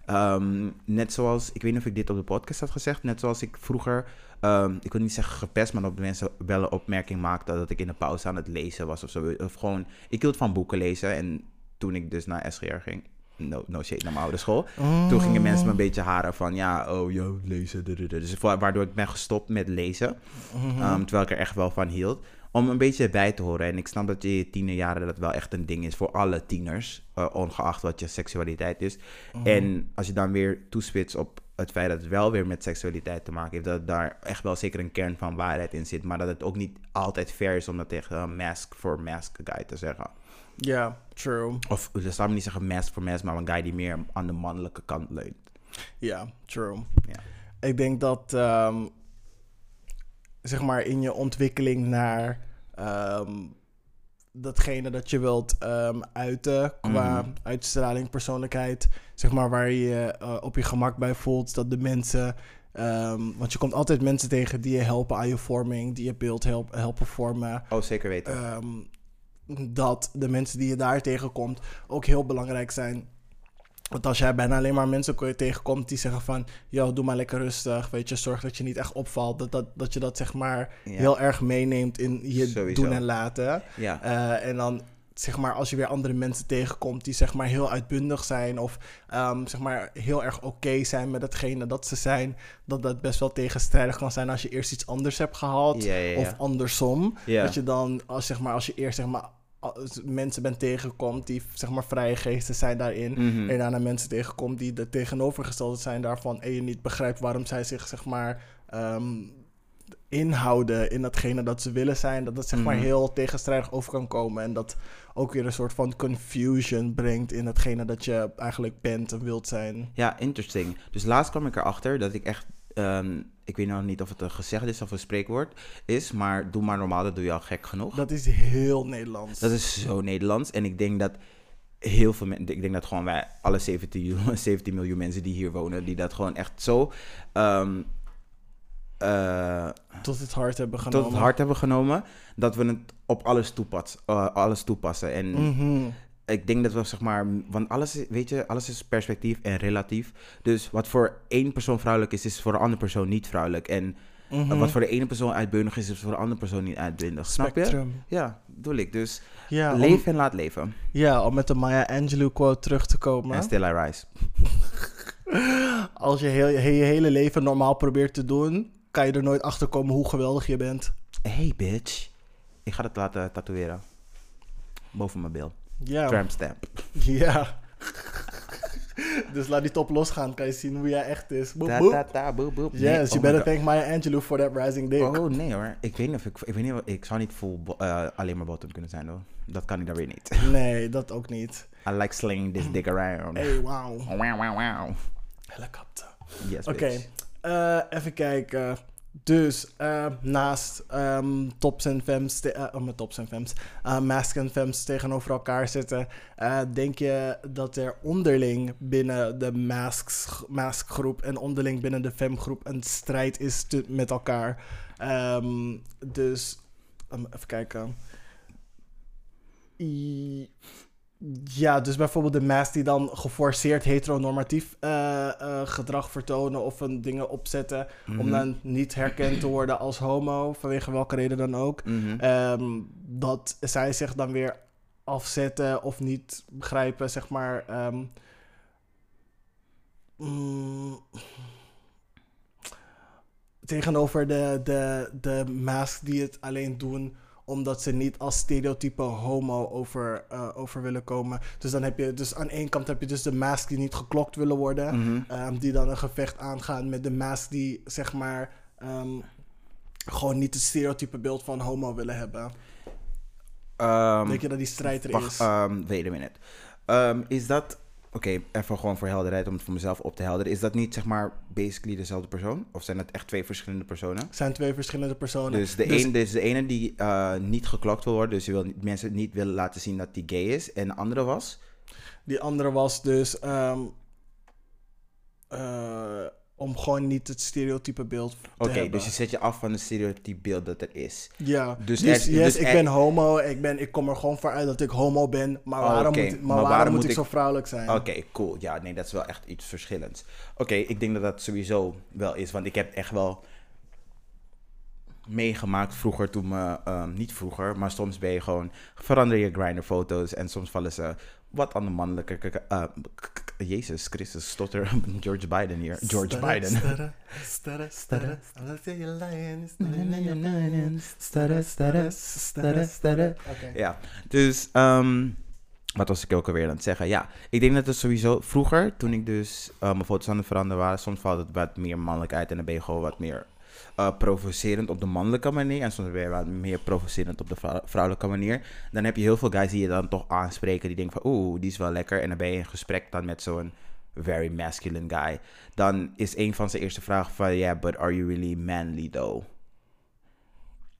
Ehm, net zoals, ik weet niet of ik dit op de podcast had gezegd, net zoals ik vroeger, ehm, ik wil niet zeggen gepest, maar op de mensen wel een opmerking maakte dat ik in de pauze aan het lezen was of zo. Of gewoon, ik hield van boeken lezen en toen ik dus naar SGR ging. No, no shade naar mijn oude school. Toen gingen mensen me een beetje haren van, ja, oh, yo, lezen. du- du- du. Dus wa- waardoor ik ben gestopt met lezen. Ehm, terwijl ik er echt wel van hield. Om een beetje bij te horen. En ik snap dat je tienerjaren dat wel echt een ding is voor alle tieners. eh, ongeacht wat je seksualiteit is. En als je dan weer toespitst op het feit dat het wel weer met seksualiteit te maken heeft. Dat daar echt wel zeker een kern van waarheid in zit. Maar dat het ook niet altijd fair is om dat tegen een mask for mask guy te zeggen. Ja, true. Of dat zou niet zeggen mask for mask, maar een guy die meer aan de mannelijke kant leunt. Ja, true. Ik denk dat, ehm, zeg maar, in je ontwikkeling naar ehm, datgene dat je wilt ehm, uiten qua Mhm. uitstraling, persoonlijkheid, zeg maar, waar je je eh, op je gemak bij voelt, dat de mensen, ehm, want je komt altijd mensen tegen die je helpen aan je vorming, die je beeld help, helpen vormen. Oh, zeker weten. Ehm, dat de mensen die je daar tegenkomt ook heel belangrijk zijn. Want als jij bijna alleen maar mensen ko- tegenkomt die zeggen van... Yo, doe maar lekker rustig, weet je, zorg dat je niet echt opvalt. Dat, dat, dat je dat zeg maar Ja. heel erg meeneemt in je Sowieso. doen en laten. ja. Eh, en dan zeg maar als je weer andere mensen tegenkomt die zeg maar heel uitbundig zijn... of ehm, zeg maar heel erg oké zijn met hetgene dat ze zijn... dat dat best wel tegenstrijdig kan zijn als je eerst iets anders hebt gehaald... Ja, ja, ja. of andersom. Dat je dan, als, zeg maar, als je eerst zeg maar, mensen bent tegenkomt die zeg maar vrije geesten zijn daarin. Mhm. En daarna mensen tegenkomt die de tegenovergestelde zijn daarvan. En je niet begrijpt waarom zij zich zeg maar ehm, inhouden in datgene dat ze willen zijn. Dat dat zeg maar Mhm. heel tegenstrijdig over kan komen. En dat ook weer een soort van confusion brengt in datgene dat je eigenlijk bent en wilt zijn. Ja, interesting. Dus laatst kwam ik erachter dat ik echt... ehm, ik weet nog niet of het een gezegd is of een spreekwoord is, maar doe maar normaal, dat doe je al gek genoeg. Dat is heel Nederlands. Dat is zo Nederlands. En ik denk dat heel veel mensen, ik denk dat gewoon wij, alle 17, miljoen- 17 miljoen mensen die hier wonen, die dat gewoon echt zo ehm, eh, Tot het hart hebben genomen. tot het hart hebben genomen, dat we het op alles, toepas, eh, alles toepassen. En Mhm. Ik denk dat we zeg maar, want alles, is- weet je, alles is perspectief en relatief. Dus wat voor één persoon vrouwelijk is, is voor een andere persoon niet vrouwelijk. En Mhm. wat voor de ene persoon uitbundig is, is voor de andere persoon niet uitbundig. Snap je? Ja, bedoel ik. Dus Ja, om- leef en laat leven. Ja, om met de Maya Angelou quote terug te komen. En still I rise. Als je heel, je je hele leven normaal probeert te doen, kan je er nooit achter komen hoe geweldig je bent. Hey bitch. Ik ga het laten tatoeëren. Boven mijn bil. Ja. Tramp stamp. Ja. dus laat die top losgaan, kan je zien hoe jij echt is. Ta ta ta. Nee, Yes, oh you better God. thank Maya Angelou for that rising dick. Oh nee hoor. Ik weet niet of ik... Ik weet niet ik zou niet full eh, alleen maar bottom kunnen zijn hoor. Dat kan ik dan weer niet. Nee, dat ook niet. I like slinging this dick around. Hey, wauw. Wow wow wow. Helikopter. Yes Oké, eh, even kijken. Dus eh, naast ehm, tops en femmes, eh, tops en femmes, eh, mask en femmes tegenover elkaar zitten, denk je dat er onderling binnen de masks, maskgroep en onderling binnen de femgroep een strijd is met elkaar? Ehm, dus, even kijken. Ja, dus bijvoorbeeld de mask die dan geforceerd heteronormatief eh, eh, gedrag vertonen of een dingen opzetten om Mhm. dan niet herkend te worden als homo, vanwege welke reden dan ook. Mhm. Ehm, dat zij zich dan weer afzetten of niet begrijpen, zeg maar. ehm, mm, tegenover de, de, de masks die het alleen doen omdat ze niet als stereotype homo over, eh, over willen komen. Dus dan heb je, dus aan één kant heb je dus de mask die niet geklokt willen worden. Mhm. Ehm, die dan een gevecht aangaan met de mask die, zeg maar, ehm, gewoon niet het stereotype beeld van homo willen hebben. Ehm, Denk je dat die strijd er Wacht, is? wait a minute. Is dat... Oké, even gewoon voor helderheid, om het voor mezelf op te helderen. Is dat niet, zeg maar, basically dezelfde persoon? Of zijn dat echt twee verschillende personen? Het zijn twee verschillende personen. Dus de, een, dus de ene die eh, niet geklokt wil worden, dus je wil niet- mensen niet willen laten zien dat die gay is. En de andere was? Die andere was dus ehm, eh, om gewoon niet het stereotype beeld te Oké, hebben. dus je zet je af van het stereotype beeld dat er is. Ja, Dus dus, er- yes, dus ik er- ben homo, ik, ben, ik kom er gewoon voor uit dat ik homo ben, maar Oh, waarom, oké. moet, ik- maar Maar waarom waarom moet ik ik- zo vrouwelijk zijn? Oké, cool. Ja, nee, dat is wel echt iets verschillends. Oké, ik denk dat dat sowieso wel is, want ik heb echt wel meegemaakt vroeger toen me, ehm, niet vroeger, maar soms ben je gewoon, verander je grinder foto's en soms vallen ze wat aan de mannelijke... eh, Jezus Christus, stotter George Biden hier. George Biden. Stutter, stutter, stutter. I'll tell you lying. Stutter, stutter, stutter, stutter. Oké. Ja, dus ehm, wat was ik ook alweer aan het zeggen? Ja, ik denk dat het sowieso vroeger, toen ik dus eh, mijn foto's aan het veranderen waren, soms valt het wat meer mannelijk uit en dan ben je gewoon wat meer eh, provocerend op de mannelijke manier en soms je wat meer provocerend op de vrou- vrouwelijke manier. Dan heb je heel veel guys die je dan toch aanspreken die denken van oeh, die is wel lekker en dan ben je in gesprek dan met zo'n very masculine guy. Dan is een van zijn eerste vragen van yeah, but are you really manly though?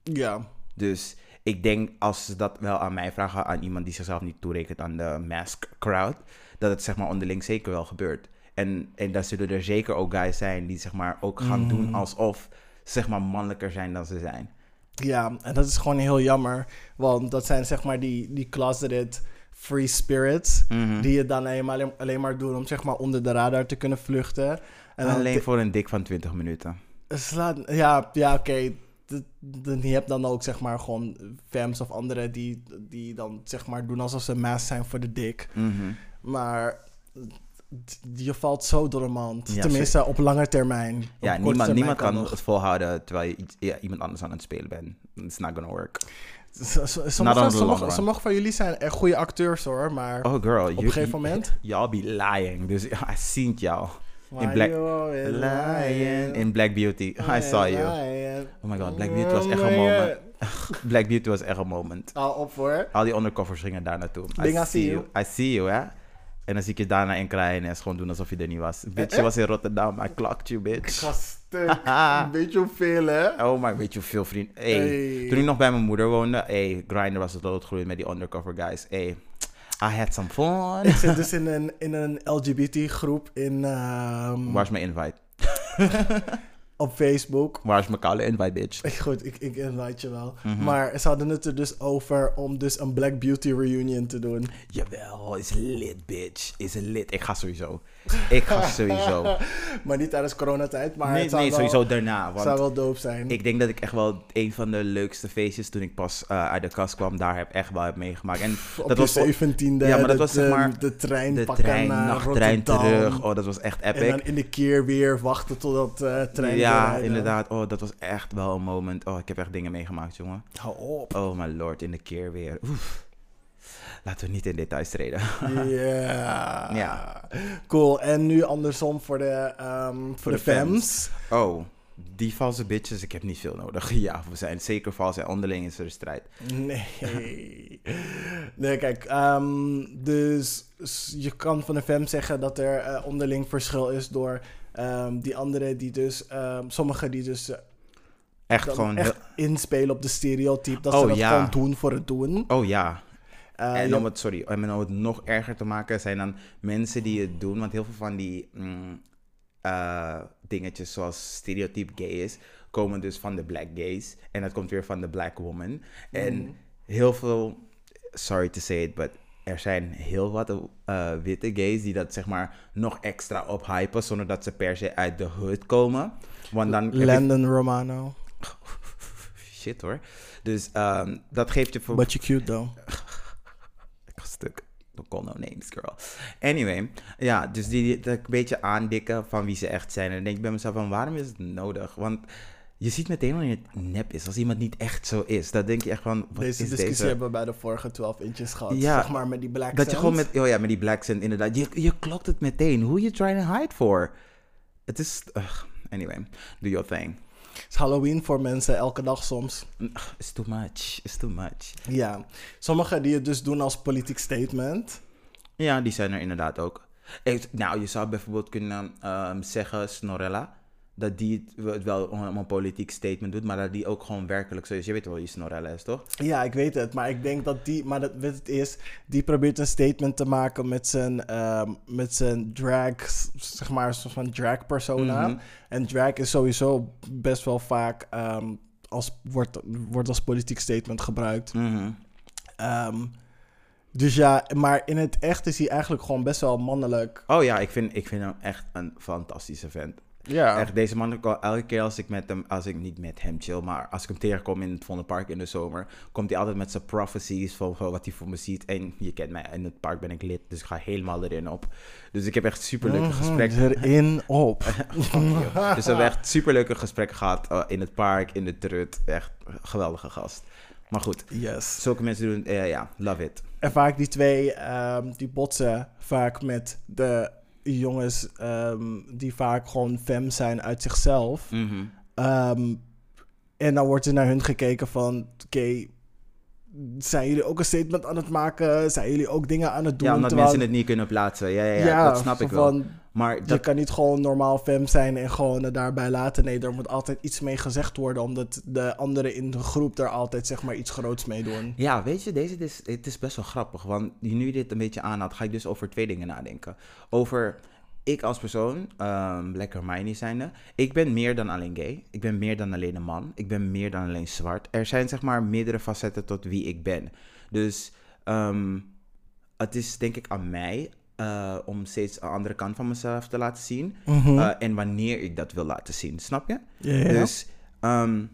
Ja. Dus ik denk als ze dat wel aan mij vragen, aan iemand die zichzelf niet toerekent aan de mask crowd, dat het zeg maar onderling zeker wel gebeurt. En, en dat zullen er zeker ook guys zijn die zeg maar ook gaan doen alsof zeg maar mannelijker zijn dan ze zijn. Ja, en dat is gewoon heel jammer. Want dat zijn zeg maar die, die closeted free spirits. Mhm. Die het dan alleen maar, alleen maar doen om zeg maar onder de radar te kunnen vluchten. En Alleen voor een dik van 20 minuten. slaat, ja, ja oké. Je hebt dan ook zeg maar gewoon fans of anderen die, die dan zeg maar doen alsof ze maas zijn voor de dik. Mhm. Maar je valt zo door de mand. Ja, Tenminste, op lange termijn. Op Ja, niemand, termijn niemand kan het volhouden terwijl je iets- ja, iemand anders aan het spelen bent. It's not gonna work. Sommige, van jullie zijn echt goede acteurs hoor, maar Oh girl, op een gegeven moment... Y'all be lying. Dus I seen jou. Why Black- Lying. In Black Beauty. I saw you. Oh my god, Black Beauty was echt een moment. Black Beauty was echt een moment. Hou op hoor. Al die undercovers gingen daar naartoe. I see you. I see you, hè? En dan zie ik je daarna in krijgen en is gewoon doen alsof je er niet was. Bitch, Eh, je was in Rotterdam. I clocked you, bitch. Gasten. Weet je hoeveel hè? Oh my, weet je hoeveel vrienden... Hey, Hey. toen ik nog bij mijn moeder woonde, hey, Grindr was het doodgroeien met die undercover guys. Hey, I had some fun. Ik zit dus in een, in een LGBT groep in, ehm, Waar is mijn invite? op Facebook. Waar is mijn koude invite, bitch? Goed, ik, ik invite je wel. Mhm. Maar ze hadden het er dus over om dus een Black Beauty reunion te doen. Jawel, is lit, bitch. Is lit. Ik ga sowieso. Ik ga sowieso. Maar niet tijdens coronatijd, maar nee, het zou nee, wel, sowieso daarna. Want zou wel dope zijn. Ik denk dat ik echt wel een van de leukste feestjes toen ik pas eh, uit de kast kwam, daar heb echt wel heb meegemaakt. En op dat was voor- 17e, Ja, maar dat de, was zeg de- maar de trein de pakken trein, naar nachttrein terug. Oh, dat was echt En epic. dan in de keer weer wachten totdat eh trein ja, inderdaad. Oh, dat was echt wel een moment. Oh, ik heb echt dingen meegemaakt, jongen. Hou op. Oh, my lord, in de keer weer. Oef. Laten we niet in details treden. Ja. Ja. Cool. En nu andersom voor de, ehm voor de, de fans. Oh, die valse bitches, ik heb niet veel nodig. Ja, we zijn zeker vals en onderling is er een strijd. Nee. Nee, kijk. ehm, dus je kan van de fem zeggen dat er eh, onderling verschil is door ehm, die anderen die dus... ehm sommigen die dus eh, Echt gewoon... echt inspelen op de stereotype. Dat Oh, ze dat ja. gewoon doen voor het doen. Oh ja, En om het, sorry, en om het nog erger te maken, zijn dan mensen die het doen. Want heel veel van die mm, eh, dingetjes zoals stereotype gay is, komen dus van de black gays. En dat komt weer van de black woman. En Mhm. heel veel, sorry to say it, but er zijn heel wat eh, witte gays die dat zeg maar nog extra ophypen, zonder dat ze per se uit de hood komen. Want dan Landon Romano. Shit hoor. Dus ehm, dat geeft je voor... But you cute though. Don't call no names, girl. Anyway, ja, dus die, dat een beetje aandikken van wie ze echt zijn. En dan denk ik bij mezelf van, waarom is het nodig? Want je ziet meteen wanneer het nep is. Als iemand niet echt zo is, dan denk je echt van, wat Deze is discussie deze? hebben we bij de vorige 12 inches gehad. Ja, zeg maar met die black Dat je gewoon met, oh ja, met die black scent inderdaad, je, je klokt het meteen. Who you trying to hide for? Het is, ugh, anyway, do your thing. Is Halloween voor mensen elke dag soms. It's too much, it's too much. Ja. Sommigen die het dus doen als politiek statement. Ja, die zijn er inderdaad ook. Nou, je zou bijvoorbeeld kunnen ehm, zeggen, Snorella, dat die het wel om een politiek statement doet, maar dat die ook gewoon werkelijk zo is. Je weet wel Snorella is, toch? Ja, ik weet het. Maar ik denk dat die... Maar dat, weet het is... Die probeert een statement te maken met zijn... ehm, met zijn drag... Zeg maar, een soort van drag persona. Mhm. En drag is sowieso best wel vaak... ehm, als, wordt, wordt als politiek statement gebruikt. Mhm. Ehm, Dus ja, maar in het echt is hij eigenlijk gewoon best wel mannelijk. Oh ja, ik vind, ik vind hem echt een fantastische vent. Ja. Echt, deze man, elke keer als ik met hem, als ik niet met hem chill, maar als ik hem tegenkom in het Vondelpark in de zomer, komt hij altijd met zijn prophecies van, van wat hij voor me ziet. En je kent mij, in het park ben ik lid, dus ik ga helemaal erin op. Dus ik heb echt superleuke Mhm, gesprekken. Erin op. Dus we hebben echt superleuke gesprekken gehad eh, in het park, in de trut. Echt geweldige gast. Maar goed, Yes. zulke mensen doen, ja, love it. En vaak die twee, ehm, die botsen vaak met de jongens ehm, die vaak gewoon fem zijn uit zichzelf. Mhm. Ehm, en dan wordt er naar hun gekeken van, oké, zijn jullie ook een statement aan het maken? Zijn jullie ook dingen aan het doen? Ja, omdat Terwijl- mensen het niet kunnen plaatsen. Ja, ja, ja, dat snap ik wel. van, Maar Je dat, kan niet gewoon normaal fem zijn en gewoon het daarbij laten. Nee, er moet altijd iets mee gezegd worden, omdat de anderen in de groep er altijd zeg maar iets groots mee doen. Ja, weet je, deze is, het is best wel grappig. Want nu je dit een beetje aanhaalt, ga ik dus over twee dingen nadenken. Over ik als persoon, ehm Black Hermione zijnde, ik ben meer dan alleen gay. Ik ben meer dan alleen een man. Ik ben meer dan alleen zwart. Er zijn zeg maar meerdere facetten tot wie ik ben. Dus ehm, het is denk ik aan mij eh, om steeds een andere kant van mezelf te laten zien. Mhm. Eh, en wanneer ik dat wil laten zien, snap je? Ja. Dus, ehm,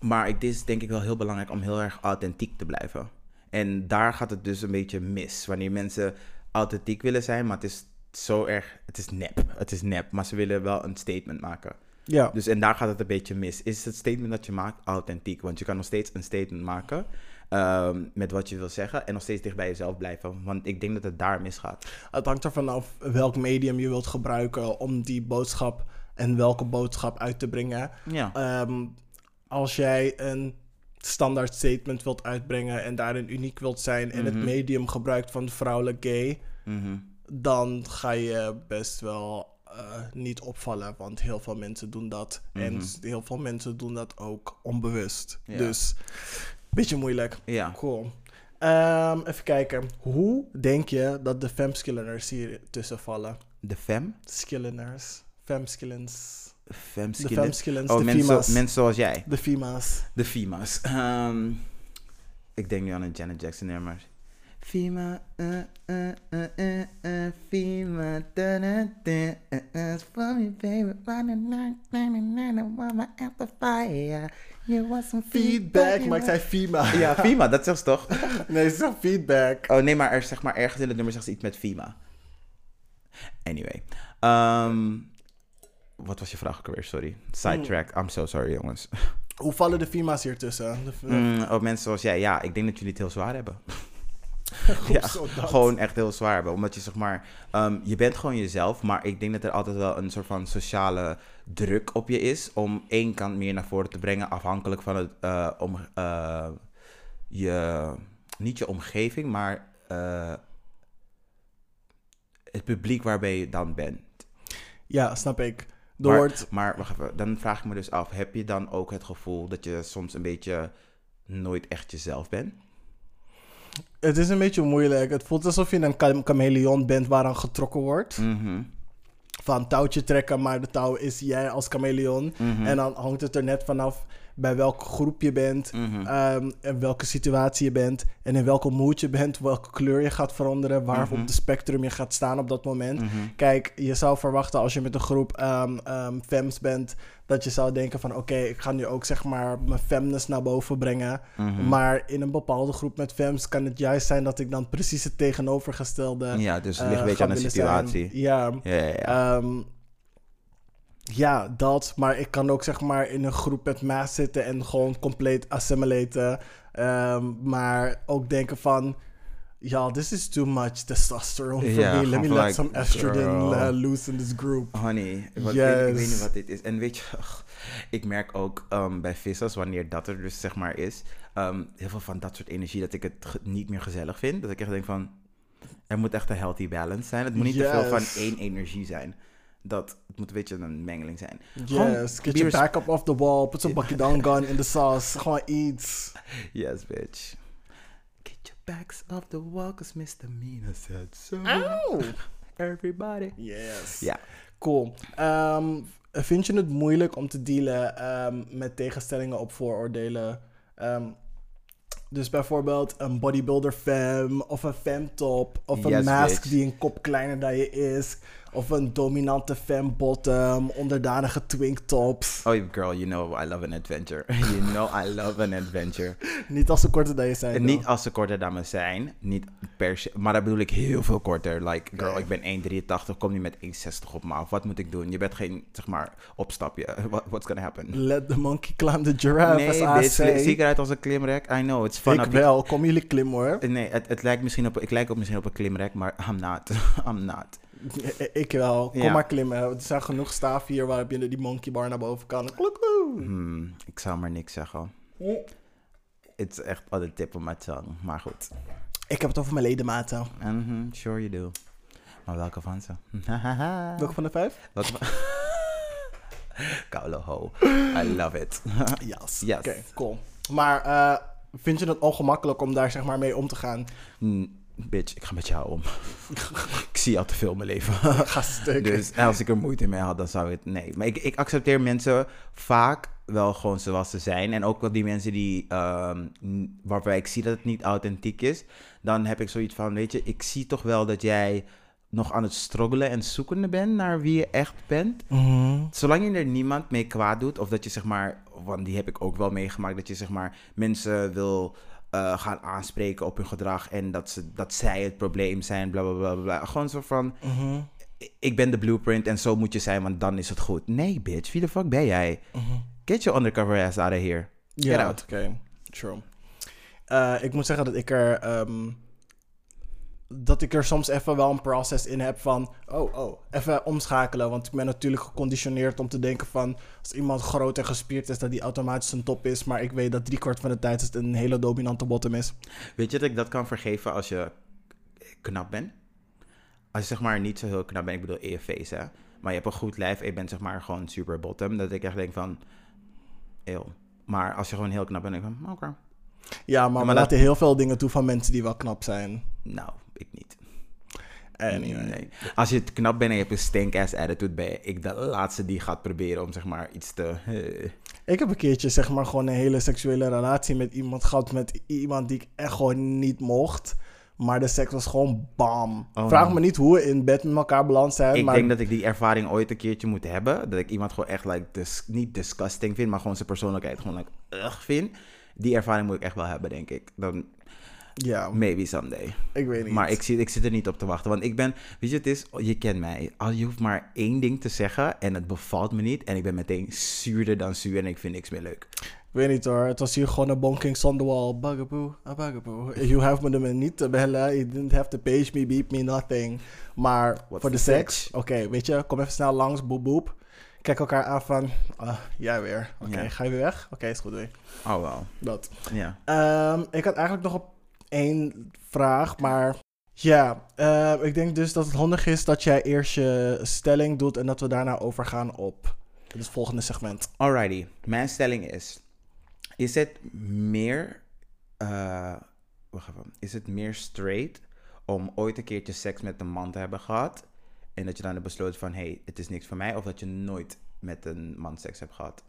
maar ik, dit is denk ik wel heel belangrijk om heel erg authentiek te blijven. En daar gaat het dus een beetje mis. Wanneer mensen authentiek willen zijn, maar het is zo erg, het is nep. Het is nep, maar ze willen wel een statement maken. ja. Dus en daar gaat het een beetje mis. Is het statement dat je maakt authentiek? Want je kan nog steeds een statement maken ehm, met wat je wil zeggen en nog steeds dicht bij jezelf blijven. Want ik denk dat het daar misgaat. Het hangt ervan af welk medium je wilt gebruiken om die boodschap en welke boodschap uit te brengen. Ja. Ehm, als jij een standaard statement wilt uitbrengen en daarin uniek wilt zijn en het Mhm. medium gebruikt van vrouwelijk gay, Mhm. dan ga je best wel eh, niet opvallen. Want heel veel mensen doen dat. En Mhm. heel veel mensen doen dat ook onbewust. Ja. Dus, beetje moeilijk. Ja. Cool. Ehm, even kijken. Hoe denk je dat de femskillers hier tussen vallen? De fem? Skilleners. Femskillens. De Femskillen? femskillens. Oh, de mensen, FIMA's. mensen zoals jij. De FIMA's. De FIMA's. Ehm, ik denk nu aan een Janet Jackson nummer. FIMA, uh, uh, uh, uh, uh, FIMA, da, da, da, uh, uh, it's for me, baby, running, running, want my amplifier. You want some Feedback. Maar ik zei FIMA. Ja, FIMA, dat zegt ze toch? Nee, ze zegt feedback. Oh nee, maar, er, zeg maar ergens in het nummer zegt ze iets met FIMA. Anyway. Ehm, wat was je vraag ook alweer? Sorry. Sidetrack. I'm so sorry, jongens. Hoe vallen de FIMA's hier tussen? De, Mm, oh, mensen zoals jij. Ja, ik denk dat jullie het heel zwaar hebben. Ja, gewoon echt heel zwaar hebben. Omdat je zeg maar, ehm, je bent gewoon jezelf, maar ik denk dat er altijd wel een soort van sociale druk op je is om één kant meer naar voren te brengen, afhankelijk van het, eh, om, eh, je, niet je omgeving, maar eh, het publiek waarbij je dan bent. Ja, snap ik. Door Maar, maar wacht even, dan vraag ik me dus af, heb je dan ook het gevoel dat je soms een beetje nooit echt jezelf bent? Het is een beetje moeilijk. Het voelt alsof je een cham- chameleon bent waaraan getrokken wordt. Mhm. Van touwtje trekken, maar de touw is jij als chameleon. Mhm. En dan hangt het er net vanaf bij welk groep je bent. Mhm. ehm, en welke situatie je bent. En in welke mood je bent. Welke kleur je gaat veranderen. Waar Mhm. op de spectrum je gaat staan op dat moment. Mhm. Kijk, je zou verwachten als je met een groep ehm ehm, femmes bent. Dat je zou denken van oké, ik ga nu ook zeg maar mijn femness naar boven brengen. Mhm. Maar in een bepaalde groep met femmes kan het juist zijn dat ik dan precies het tegenovergestelde. Ja, dus het eh, ligt een beetje aan de situatie. zijn. Ja, Ja, ja, ja. Ja, dat. Maar ik kan ook zeg maar in een groep met maas zitten en gewoon compleet assimilaten. Ehm, maar ook denken van... Ja, this is too much testosterone for me. Let me let some estrogen uh, loose in this group. Honey, wat, ik, ik weet niet wat dit is. En weet je, ugh, ik merk ook ehm, bij vissers, wanneer dat er dus zeg maar is, ehm, heel veel van dat soort energie, dat ik het niet meer gezellig vind. Dat ik echt denk van, er moet echt een healthy balance zijn. Het moet niet te veel van één energie zijn. Dat, het moet een beetje een mengeling zijn. Gewoon Yes, get your back up off the wall. Put some bucket down gun in the sauce. Gewoon iets. Yes, bitch. Get your backs off the wall, cause Mr. Mina said so. Ow. Everybody. Yes. Ja. Cool. Ehm, vind je het moeilijk om te dealen ehm, met tegenstellingen op vooroordelen? Ehm, Dus bijvoorbeeld een bodybuilder femme of een femtop of een Yes, mask bitch. die een kop kleiner dan je is. Of een dominante femme bottom, onderdanige twink tops. Oh, girl, you know I love an adventure. you know I love an adventure. Niet als ze korter dan je zijn. Niet als ze korter dan me zijn. Niet per se. Maar dat bedoel ik heel veel korter. Like, girl, Nee. ik ben 1,83. Kom niet met 1,60 op me af. Wat moet ik doen? Je bent geen, zeg maar, opstapje. What, what's gonna happen? Let the monkey climb the giraffe, nee, ik eruit als een klimrek? I know, it's fun. Ik wel, kom jullie klimmen hoor. Nee, het, het lijkt misschien op, ik lijk op misschien op een klimrek, maar I'm not. I'm not. Ik wel, kom Ja. maar klimmen. Er zijn genoeg staven hier waarop je die monkey bar naar boven kan. Hmm, ik zou maar niks zeggen. Het is echt on the tip of my tongue. Maar goed. Ik heb het over mijn ledematen. Mhm, sure you do. Maar welke van ze? Welke van de vijf? Welke van... Koude ho. I love it. Yes. Yes. Oké, cool. Maar eh, vind je het ongemakkelijk om daar zeg maar mee om te gaan? Mm, bitch, ik ga met jou om. ik zie al te veel in mijn leven. Dus als ik er moeite mee had, dan zou het... Nee, maar ik, ik accepteer mensen vaak wel gewoon zoals ze zijn. En ook wel die mensen die... ehm, waarbij ik zie dat het niet authentiek is. Dan heb ik zoiets van, weet je, ik zie toch wel dat jij nog aan het struggelen en zoekende bent naar wie je echt bent. Mhm. Zolang je er niemand mee kwaad doet, of dat je zeg maar, want die heb ik ook wel meegemaakt, dat je zeg maar mensen wil eh, gaan aanspreken op hun gedrag en dat, ze, dat zij het probleem zijn, bla bla bla bla. Gewoon zo van, Mhm. ik ben de blueprint en zo moet je zijn, want dan is het goed. Nee, bitch, wie de fuck ben jij? Get your undercover ass out of here. Get Ja, out. oké. True. Eh, ik moet zeggen dat ik er... ehm, dat ik er soms even wel een proces in heb van... Oh, oh, even omschakelen. Want ik ben natuurlijk geconditioneerd om te denken van... Als iemand groot en gespierd is, dat die automatisch een top is. Maar ik weet dat driekwart van de tijd het een hele dominante bottom is. Weet je dat ik dat kan vergeven als je knap bent? Als je zeg maar niet zo heel knap bent, ik bedoel face, hè. Maar je hebt een goed lijf en je bent zeg maar gewoon super bottom. Dat ik echt denk van, eeuw. Maar als je gewoon heel knap bent, denk ik van, oké. Ja, maar, maar we dat- laten heel veel dingen toe van mensen die wel knap zijn. Nou, ik niet. Anyway. Nee. Als je knap bent en je hebt een stink-ass attitude, ben ik de laatste die gaat proberen om zeg maar iets te... eh, Ik heb een keertje zeg maar gewoon een hele seksuele relatie met iemand gehad. Met iemand die ik echt gewoon niet mocht. Maar de seks was gewoon bam. Oh, Vraag nee. me niet hoe we in bed met elkaar beland zijn. ik maar denk dat ik die ervaring ooit een keertje moet hebben. Dat ik iemand gewoon echt like, dis- niet disgusting vind, maar gewoon zijn persoonlijkheid gewoon like, ugh vind. Die ervaring moet ik echt wel hebben, denk ik. Dan Ja, maybe someday. ik weet niet. Maar ik, zit, ik zit er niet op te wachten. Want ik ben, weet je, het is, je kent mij. Als je hoeft maar één ding te zeggen en het bevalt me niet. En ik ben meteen zuurder dan zuur en ik vind niks meer leuk. Ik weet niet hoor. Het was hier gewoon een bonkings on the wall. Bugaboo, a bugaboo. You have me me niet te bellen. You didn't have to page me, beep me, nothing. Maar voor de seks, fetch? oké, weet je, kom even snel langs, boep boep. Kijk elkaar aan van, ah, jij weer. Oké, ga je weer weg? Oké, is goed weer. Oh wel. Dat. Ja. Ehm, ik had eigenlijk nog op één vraag, maar ja, eh, ik denk dus dat het handig is dat jij eerst je stelling doet en dat we daarna overgaan op het volgende segment. Alrighty. Mijn stelling is: Is het meer. eh, wacht even. Is het meer straight om ooit een keertje seks met een man te hebben gehad? En dat je dan besloten van: hey, het is niks voor mij. Of dat je nooit met een man seks hebt gehad?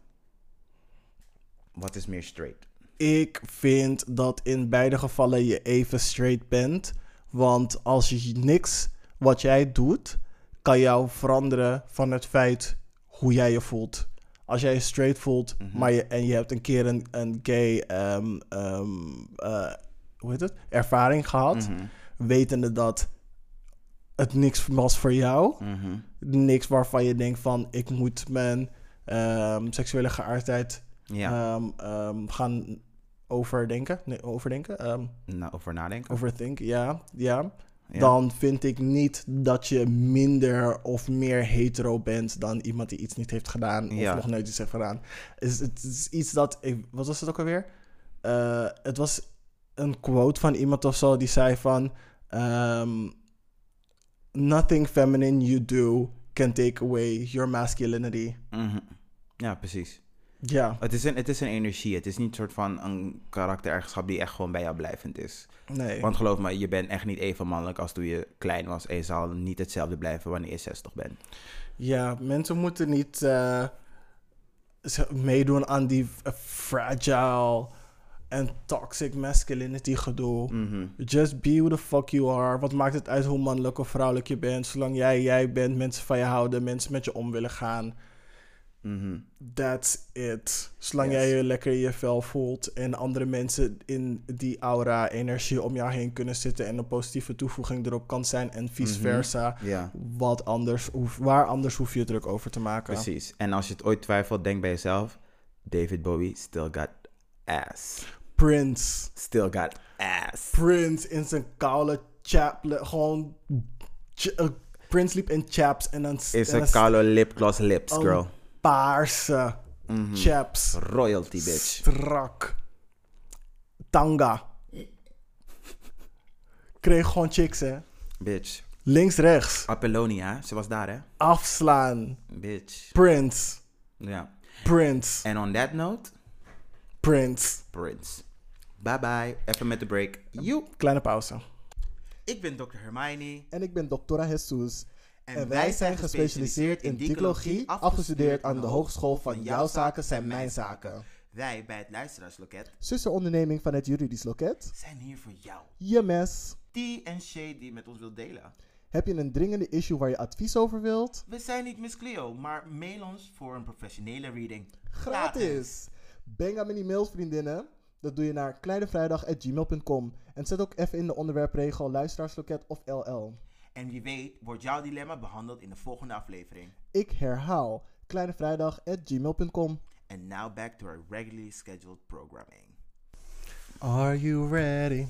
Wat is meer straight? Ik vind dat in beide gevallen je even straight bent. Want als je niks wat jij doet, kan jou veranderen van het feit hoe jij je voelt. Als jij je straight voelt Mhm. maar je, en je hebt een keer een, een gay ehm, ehm, eh, hoe heet het? ervaring gehad, Mhm, wetende dat het niks was voor jou. mhm. Niks waarvan je denkt van ik moet mijn ehm, seksuele geaardheid Ja, gaan overdenken. Nee, overdenken. ehm nou, over nadenken. overthinken, ja, ja. Ja. Dan vind ik niet dat je minder of meer hetero bent dan iemand die iets niet heeft gedaan of Ja. nog nooit iets heeft gedaan. Is, het is iets dat, ik, wat was het ook alweer? Eh, het was een quote van iemand of zo die zei van, ehm, nothing feminine you do can take away your masculinity. Mhm. Ja, precies. Ja, Het is, een, het is een energie. Het is niet een soort van een karaktereigenschap die echt gewoon bij jou blijvend is. nee. Want geloof me, je bent echt niet even mannelijk als toen je klein was. En je zal niet hetzelfde blijven wanneer je 60 bent. Ja, mensen moeten niet eh, meedoen aan die f- fragile en toxic masculinity gedoe. Mhm. Just be who the fuck you are. Wat maakt het uit hoe mannelijk of vrouwelijk je bent? Zolang jij jij bent, mensen van je houden, mensen met je om willen gaan. That's it. Zolang Yes. jij je lekker in je vel voelt en andere mensen in die aura, energie om jou heen kunnen zitten en een positieve toevoeging erop kan zijn en vice Mhm. versa. Wat anders, hoef- waar anders hoef je druk over te maken. precies. En als je het ooit twijfelt, denk bij jezelf: David Bowie still got ass. Prince. Still got ass. Prince in zijn koude chap, gewoon ch- eh, Prince liep in chaps en dan Is en een kalo lipgloss lips, Oh. girl. Paarse Mhm. chaps. Royalty, bitch. Strak. Tanga. Kreeg gewoon chicks, hè. Bitch. Links, rechts. Apollonia, ze was daar, hè? Afslaan. Bitch. Prince. Ja. Prince. En on that note, Prince. Prince. Bye bye. Even met de break. Joep. Kleine pauze. Ik ben Dr. Hermione. En ik ben Doctora Jesus. En wij zijn gespecialiseerd in dicologie, afgestudeerd aan de Hogeschool van Jouw Zaken zijn Mijn Zaken. Wij bij het Luisteraarsloket Zusteronderneming van het Juridisch Loket. zijn hier voor jou. Je mes. Die en Shay die met ons wil delen. Heb je een dringende issue waar je advies over wilt? We zijn niet Miss Cleo, maar mail ons voor een professionele reading. Gratis! Bang aan die mails, vriendinnen. Dat doe je naar kleinevrijdag.gmail.com. En zet ook even in de onderwerpregel luisteraarsloket of LL. En wie weet wordt jouw dilemma behandeld in de volgende aflevering. Ik herhaal kleinevrijdag.gmail.com. And now back to our regularly scheduled programming. Are you ready?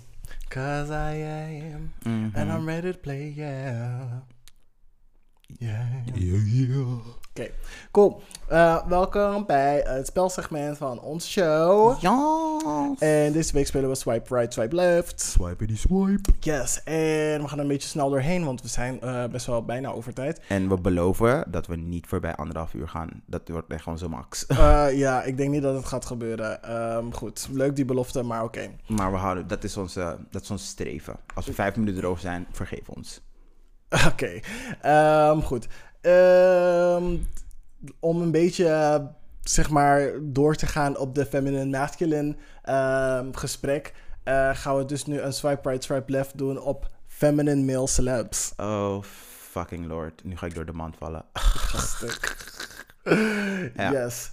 Cause I am. And I'm ready to play, yeah. Yeah. Oké, cool. Eh, welkom bij het spelsegment van onze show. Ja. En deze week spelen we Swipe Right, Swipe Left. Swipe die swipe. Yes, en we gaan er een beetje snel doorheen, want we zijn eh, best wel bijna over tijd. En we beloven dat we niet voorbij anderhalf uur gaan. Dat wordt echt gewoon zo max. Eh, ja, ik denk niet dat het gaat gebeuren. Ehm, goed, leuk die belofte, maar oké. Maar we houden, dat is onze, dat is ons streven. Als we vijf minuten erover zijn, vergeef ons. Oké, Ehm, goed. Ehm, om een beetje, zeg maar, door te gaan op de feminine-masculine ehm, gesprek, eh, gaan we dus nu een swipe right, swipe left doen op feminine male celebs. Oh, fucking lord. Nu ga ik door de mand vallen. Ja. Yes.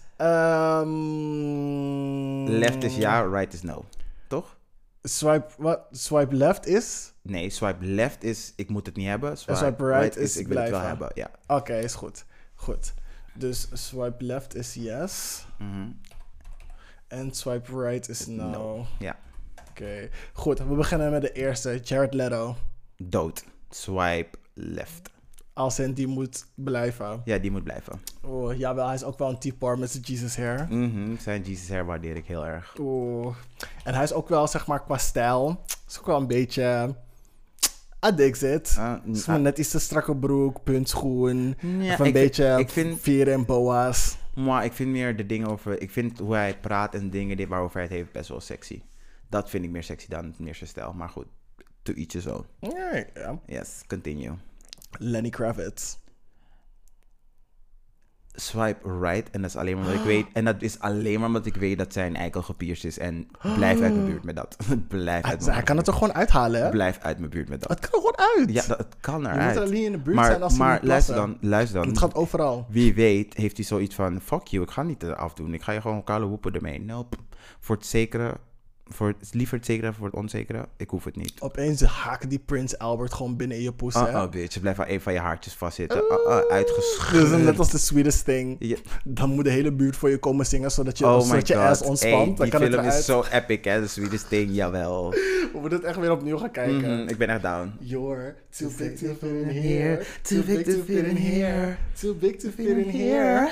Left is ja, right is no. Toch? Swipe, wat? Swipe left is? Nee, swipe left is ik moet het niet hebben. Swipe, swipe right is ik wil het wel hebben. Ja. Oké, is goed. Goed. Dus swipe left is yes. Mhm. En swipe right is no. No. Ja. Oké. Goed, we beginnen met de eerste. Jared Leto. Dood. Swipe left. Als in die moet blijven. Ja, die moet blijven. Oeh, jawel, hij is ook wel een type met zijn Jesus hair. Mhm, Zijn Jesus hair waardeer ik heel erg. Oeh. En hij is ook wel, zeg maar, qua stijl. Is ook wel een beetje... I digs it. Het is ah, net iets te strakke broek, puntschoen. ja, of een ik beetje ik, vind, en boa's. maar ik vind meer de dingen over... Ik vind hoe hij praat en dingen die, waarover hij het heeft best wel sexy. Dat vind ik meer sexy dan meer zijn stijl. Maar goed, to each his own. Ja, ja. Yes, continue. Lenny Kravitz. Swipe right en dat is alleen maar omdat ik weet... En dat is alleen maar omdat ik weet dat zijn eikel gepierst is. En blijf uit mijn buurt met dat. blijf Hij, uit mijn hij kan het er gewoon uithalen, hè? Blijf uit mijn buurt met dat. Het kan er gewoon uit. Ja, dat, het kan je eruit. moet alleen in de buurt maar zijn als maar luister dan, luister dan. Het gaat overal. Wie weet heeft hij zoiets van... Fuck you, ik ga niet afdoen. Ik ga je gewoon koude woepen ermee. Nope. Voor het zekere... Voor het, liever het zekere voor het onzekere. Ik hoef het niet. Opeens haken die Prins Albert gewoon binnen in je poes, hè? Oh, oh bitch. Blijf aan een van je haartjes vastzitten. Uh, uh, uitgeschud. Dus net als de sweetest thing. Ja. Dan moet de hele buurt voor je komen zingen, zodat je, Oh zodat je ass ontspant. Die kan film is zo epic, hè. The Sweetest Thing, jawel. We moeten het echt weer opnieuw gaan kijken. Mhm, ik ben echt down. You're too big to fit in here. Too big to fit in here. Too big to fit in here.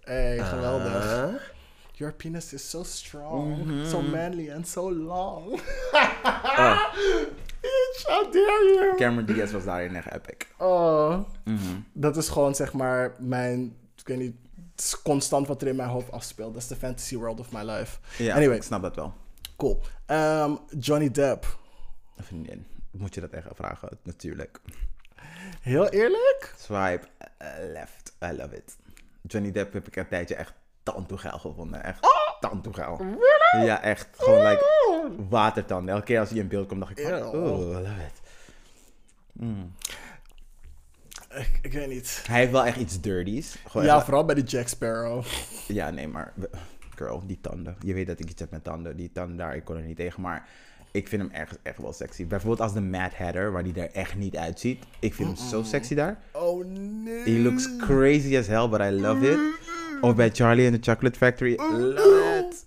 Hey, geweldig. Your penis is so strong, so manly and so long. Bitch, how dare you? Cameron Diaz was daarin echt epic. Oh, Mhm. dat is gewoon zeg maar mijn, ik weet niet, het is constant wat er in mijn hoofd afspeelt. Dat is de fantasy world of my life. Ja, Anyway. ik snap dat wel. Cool. Ehm, Johnny Depp. Vriendin. Moet je dat echt vragen, natuurlijk. Heel eerlijk? Swipe uh, left. I love it. Johnny Depp heb ik een tijdje echt tand toe geil gevonden. Echt tandtoegeil. Ja, echt. Gewoon like watertanden. Elke keer als hij in beeld komt, dacht ik van, oh, love it. Mm. Ik, ik weet niet. Hij heeft wel echt iets dirties. Gewoon Ja, vooral bij de Jack Sparrow. ja, nee, maar girl, die tanden. Je weet dat ik iets heb met tanden. Die tanden daar, ik kon er niet tegen. Maar ik vind hem echt, echt wel sexy. Bijvoorbeeld als de Mad Hatter, waar die er echt niet uitziet. Ik vind hem zo sexy daar. Oh nee. He looks crazy as hell, but I love it. Of bij Charlie and the Chocolate Factory. Love it.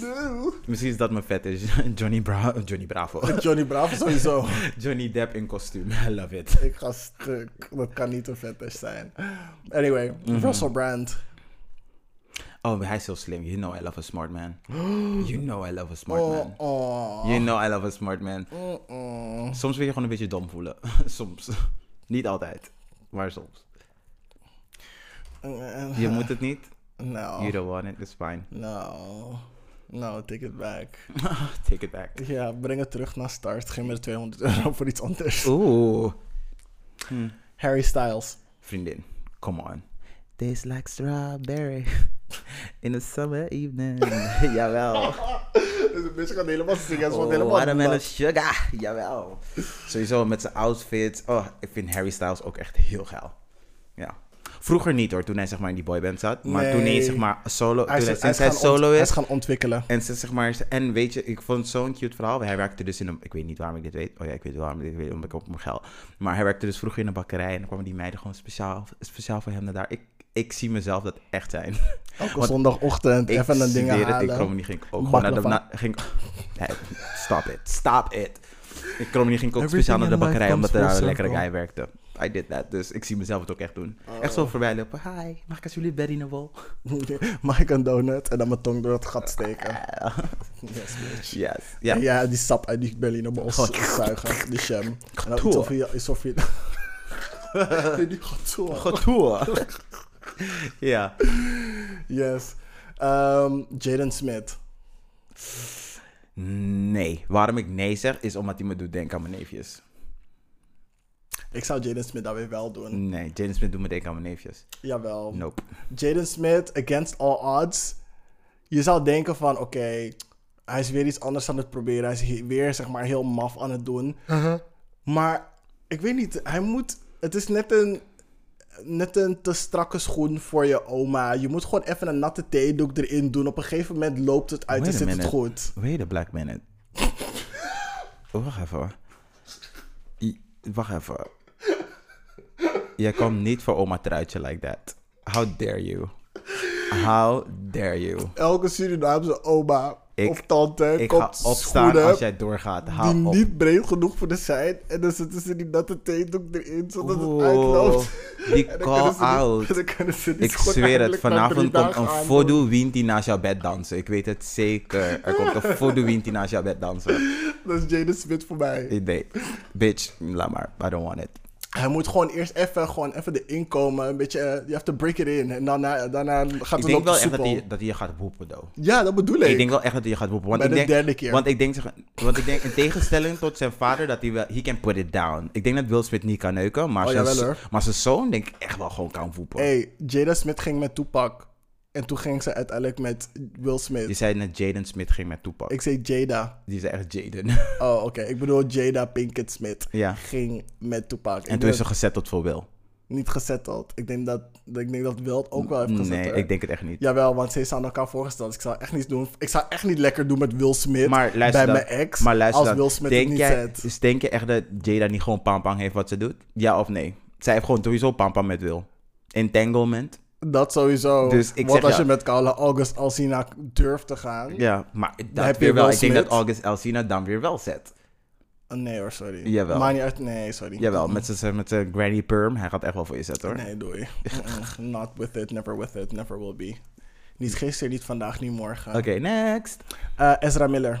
No. Misschien is dat mijn vet is. Johnny, Bra Johnny Bravo. Johnny Bravo sowieso. Johnny Depp in kostuum. I love it. Ik ga stuk. Dat kan niet een fetish zijn. Anyway, Mhm. Russell Brand. Oh, hij is zo slim. You know I love a smart man. You know I love a smart Oh, man. oh. You know I love a smart man. Soms wil je gewoon een beetje dom voelen. soms. Niet altijd. Maar soms. Je moet het niet. No. You don't want it. It's fine. No. No, take it back. Take it back. Ja, breng het terug naar start. Geen meer 200 euro voor iets anders. Oeh. Harry Styles. Vriendin, come on. Tastes like strawberry in a summer evening. Jawel. Dus de bitch gaat helemaal zingen. Ze wordt Oh, helemaal watermelon sugar. Jawel. Sowieso met zijn outfits. Oh, ik vind Harry Styles ook echt heel geil. Ja. Vroeger niet hoor, toen hij zeg maar in die boyband zat. Maar toen hij zeg maar solo, Hij toen is, hij, sinds is hij solo hij is. is gaan ontwikkelen. En, ze, zeg maar, en weet je, ik vond het zo'n cute verhaal. Hij werkte dus in een... Ik weet niet waarom ik dit weet. Oh ja, ik weet waarom ik dit weet, omdat ik op mijn geld. Maar hij werkte dus vroeger in een bakkerij. En dan kwamen die meiden gewoon speciaal, speciaal voor hem naar daar. Ik, ik zie mezelf dat echt zijn. Elke Want zondagochtend even een ding halen. Ik Cromony ging ook gewoon naar de... Na, ging, Nee, stop it. Stop it. Ik Cromony ging ook Everything speciaal naar de bakkerij, omdat er daar een lekkere guy werkte. I did that. Dus ik zie mezelf het ook echt doen. Oh. Echt zo voorbij lopen. Hi, mag ik alsjeblieft Betty in de wol? Mag ik een donut en dan mijn tong door het gat steken? Yes, bitch. Yes. Ja. Ja. die sap uit die Berliner bos Gewoon- zuigen, die sham. En dan iets je... Iets die ja. Yes. Ehm, Jaden Smith. Nee. Waarom ik nee zeg, is omdat hij me doet denken aan mijn neefjes. Ik zou Jaden Smith dat weer wel doen. Nee, Jaden Smith doet me denken aan mijn neefjes. Jawel. Nope. Jaden Smith, against all odds. Je zou denken van, oké, hij is weer iets anders aan het proberen. Hij is weer, zeg maar, heel maf aan het doen. Maar, ik weet niet, hij moet... Het is net een, net een te strakke schoen voor je oma. Je moet gewoon even een natte theedoek erin doen. Op een gegeven moment loopt het uit Wait en zit het minute. goed. Wait a black minute. Oh, wacht even. hoor. I- Wacht even. Jij komt niet voor oma truitje like that. How dare you? How dare you? Elke Surinaamse oma Ik- of tante Ik ga komt opstaan schoenen als jij doorgaat. die Hou op. niet breed genoeg voor de zijn. En dan zetten ze die natte theedoek erin, zodat het uitloopt. Die call die- out. die Ik zweer het, vanavond komt een voodoo Winti naast jouw bed dansen. Ik weet het zeker. Er komt een voodoo Winti naast jouw bed dansen. Dat is Jaden Smith voor mij. Nee, bitch, laat maar. I don't want it. Hij moet gewoon eerst even, gewoon even erin komen. Een beetje, eh, je have to break it in. En daarna, daarna gaat Ik het denk op wel de echt dat hij, dat hij je gaat woepen, though. Ja, dat bedoel ik. Ik denk wel echt dat hij je gaat woepen. Want Bij ik de denk, derde keer. Want ik denk, want ik denk in tegenstelling tot zijn vader, dat hij wel, he can put it down. Ik denk dat Will Smith niet kan neuken, maar, Oh, zijn, jawel, maar zijn zoon denk ik echt wel gewoon kan woepen. hey, Jada Smith ging met Tupac. En toen ging ze uiteindelijk met Will Je Smith. zei net Jaden Smith ging met Tupac. Ik zei Jada. Die zei echt Jaden. Oh, oké. Ik bedoel Jada Pinkett Smith. ja. Ging met Tupac. Ik En toen denk is ze gezet tot voor Will. niet gezetteld. Ik denk dat, ik denk dat Wild ook wel heeft gezet. Nee, ik denk het echt niet. Jawel, want ze is aan elkaar voorgesteld. Dus ik zou echt niet doen. Ik zou echt niet lekker doen met Will Smith Maar bij mijn ex. Maar luister als Will Smith denk niet jij, zet. Dus denk je echt dat Jada niet gewoon pam-pam heeft wat ze doet? Ja of nee? Zij heeft gewoon sowieso pam-pam met Will. Entanglement. Dat sowieso. Dus ik Want zeg als ja. je met Carla August Alsina durft te gaan. Ja, maar dat heb je wel. Ik denk dat. August Elsina dan weer wel zet. Oh, nee hoor, sorry. Jawel. Maar niet uit. Nee, sorry. Jawel, met zijn met zijn granny perm. Hij gaat echt wel voor je zetten hoor. Nee, doei. Not with it, never with it, never will be. Niet gisteren, niet vandaag, niet morgen. Oké, next. Eh, Ezra Miller.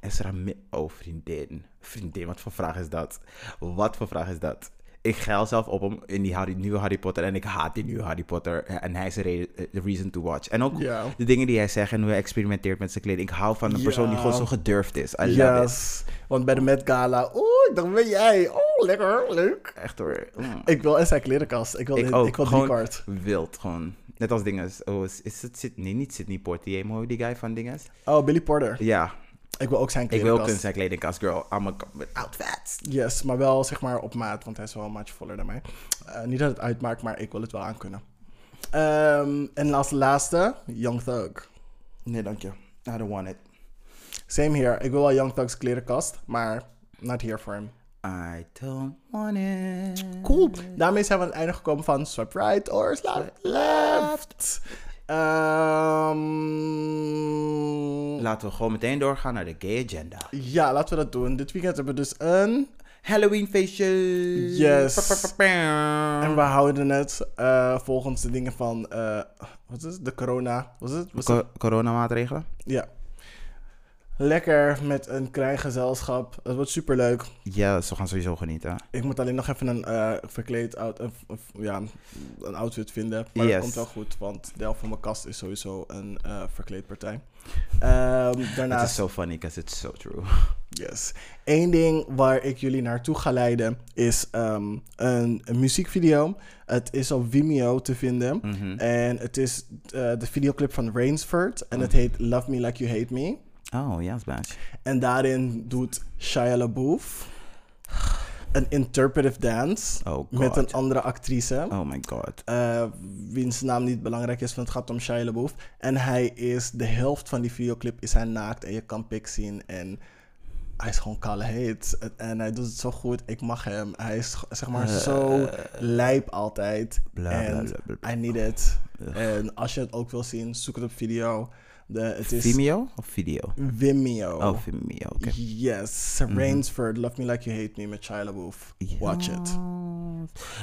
Esra Mi- Oh, vriendin. Vriendin, wat voor vraag is dat? Wat voor vraag is dat? Ik geil zelf op hem in die Harry, nieuwe Harry Potter en ik haat die nieuwe Harry Potter. En hij is de reason to watch. En ook de dingen die hij zegt en hoe hij experimenteert met zijn kleding. Ik hou van een persoon die gewoon zo gedurfd is. I. Yes. Want bij de Met Gala. Oeh, dacht, ben jij? Oh, lekker, leuk. Echt hoor. Mm. Ik wil in zijn klerenkast. Ik wil, Ik ook. ik wil gewoon die kaart. wild gewoon. Net als dinges. Oh, is, is het Sydney? Nee, niet Sydney Portier, maar die guy van dinges? Oh, Billy Porter. Ja, Ik wil ook zijn ik wil kledingkast. ook zijn kledingkast, girl. I'm a with outfits. Yes, maar wel zeg maar op maat, want hij is wel een maatje voller dan mij. Eh, niet dat het uitmaakt, maar ik wil het wel aankunnen. Ehm en als laatste, Young Thug. Nee, dank je. I don't want it. Same here. Ik wil wel Young Thug's klerenkast, maar not here for him. I don't want it. Cool. Daarmee zijn we aan het einde gekomen van Swipe Right or Swipe Left. Ehm, Laten we gewoon meteen doorgaan naar de gay agenda. ja, laten we dat doen. Dit weekend hebben we dus een... Halloween feestje. Yes. En we houden het eh, volgens de dingen van... eh, wat is het? De corona... Wat is het? Was? Co- coronamaatregelen? Ja. Lekker met een klein gezelschap. Het wordt super leuk. Ja, ze gaan sowieso genieten. Ik moet alleen nog even een eh, verkleed out, ja, een outfit vinden. Maar dat komt wel goed, want de helft van mijn kast is sowieso een eh verkleedpartij. Het daarnaast, is so funny, because it's so true. yes. Eén ding waar ik jullie naartoe ga leiden is ehm, een, een muziekvideo. Het is op Vimeo te vinden. Mhm. En het is eh, de videoclip van Rainsford. En het heet Love Me Like You Hate Me. Oh, ja, Smash. En daarin doet Shia LaBeouf een interpretive dance Oh, met een andere actrice. Oh my god. eh, wiens naam niet belangrijk is, want het gaat om Shia LaBeouf. En hij is, de helft van die videoclip is hij naakt en je kan pik zien. En hij is gewoon kalle heet. En hij doet het zo goed. Ik mag hem. Hij is zeg maar zo lijp altijd. Bla, bla, En bla, bla, bla. I need it. Ugh. En als je het ook wil zien, zoek het op video. De, het is Vimeo of video? Vimeo. Oh, Vimeo, oké. Yes, Rainsford, Love Me Like You Hate Me met Shia LaBeouf. Watch it.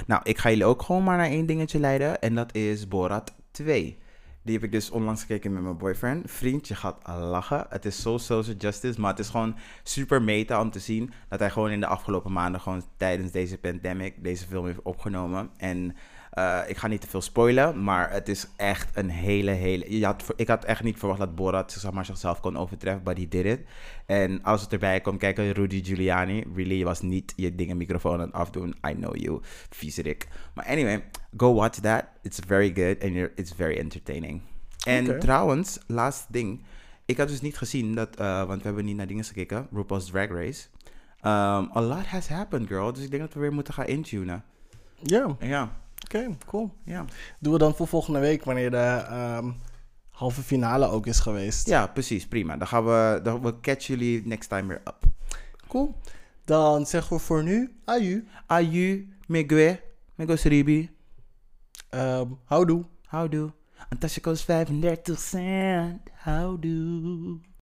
Nou, ik ga jullie ook gewoon maar naar één dingetje leiden. En dat is Borat 2. Die heb ik dus onlangs gekeken met mijn boyfriend. Vriend, je gaat lachen. Het is zo social justice. Maar het is gewoon super meta om te zien dat hij gewoon in de afgelopen maanden, gewoon tijdens deze pandemic, deze film heeft opgenomen. En eh, ik ga niet te veel spoilen, maar het is echt een hele, hele... Je had, ik had echt niet verwacht dat Borat zeg maar, zichzelf kon overtreffen, but he did it. En als het erbij komt kijken, Rudy Giuliani, really, je was niet je dingen microfoon aan het afdoen. I know you, viezerik. Maar anyway, go watch that. It's very good and it's very entertaining. En trouwens, last ding. Ik had dus niet gezien dat, eh, want we hebben niet naar dingen gekeken, RuPaul's Drag Race. Um, a lot has happened, girl. Dus ik denk dat we weer moeten gaan intunen. Ja, oké, cool. ja. Doen we dan voor volgende week, wanneer de ehm, halve finale ook is geweest. Ja, precies, prima. Dan gaan we, dan we catch jullie next time weer up. Cool. Dan zeggen we voor nu, aju. Aju, megwe, mego sribi. Um, houdoe. Houdoe. Een tasje kost 35 cent. Houdoe.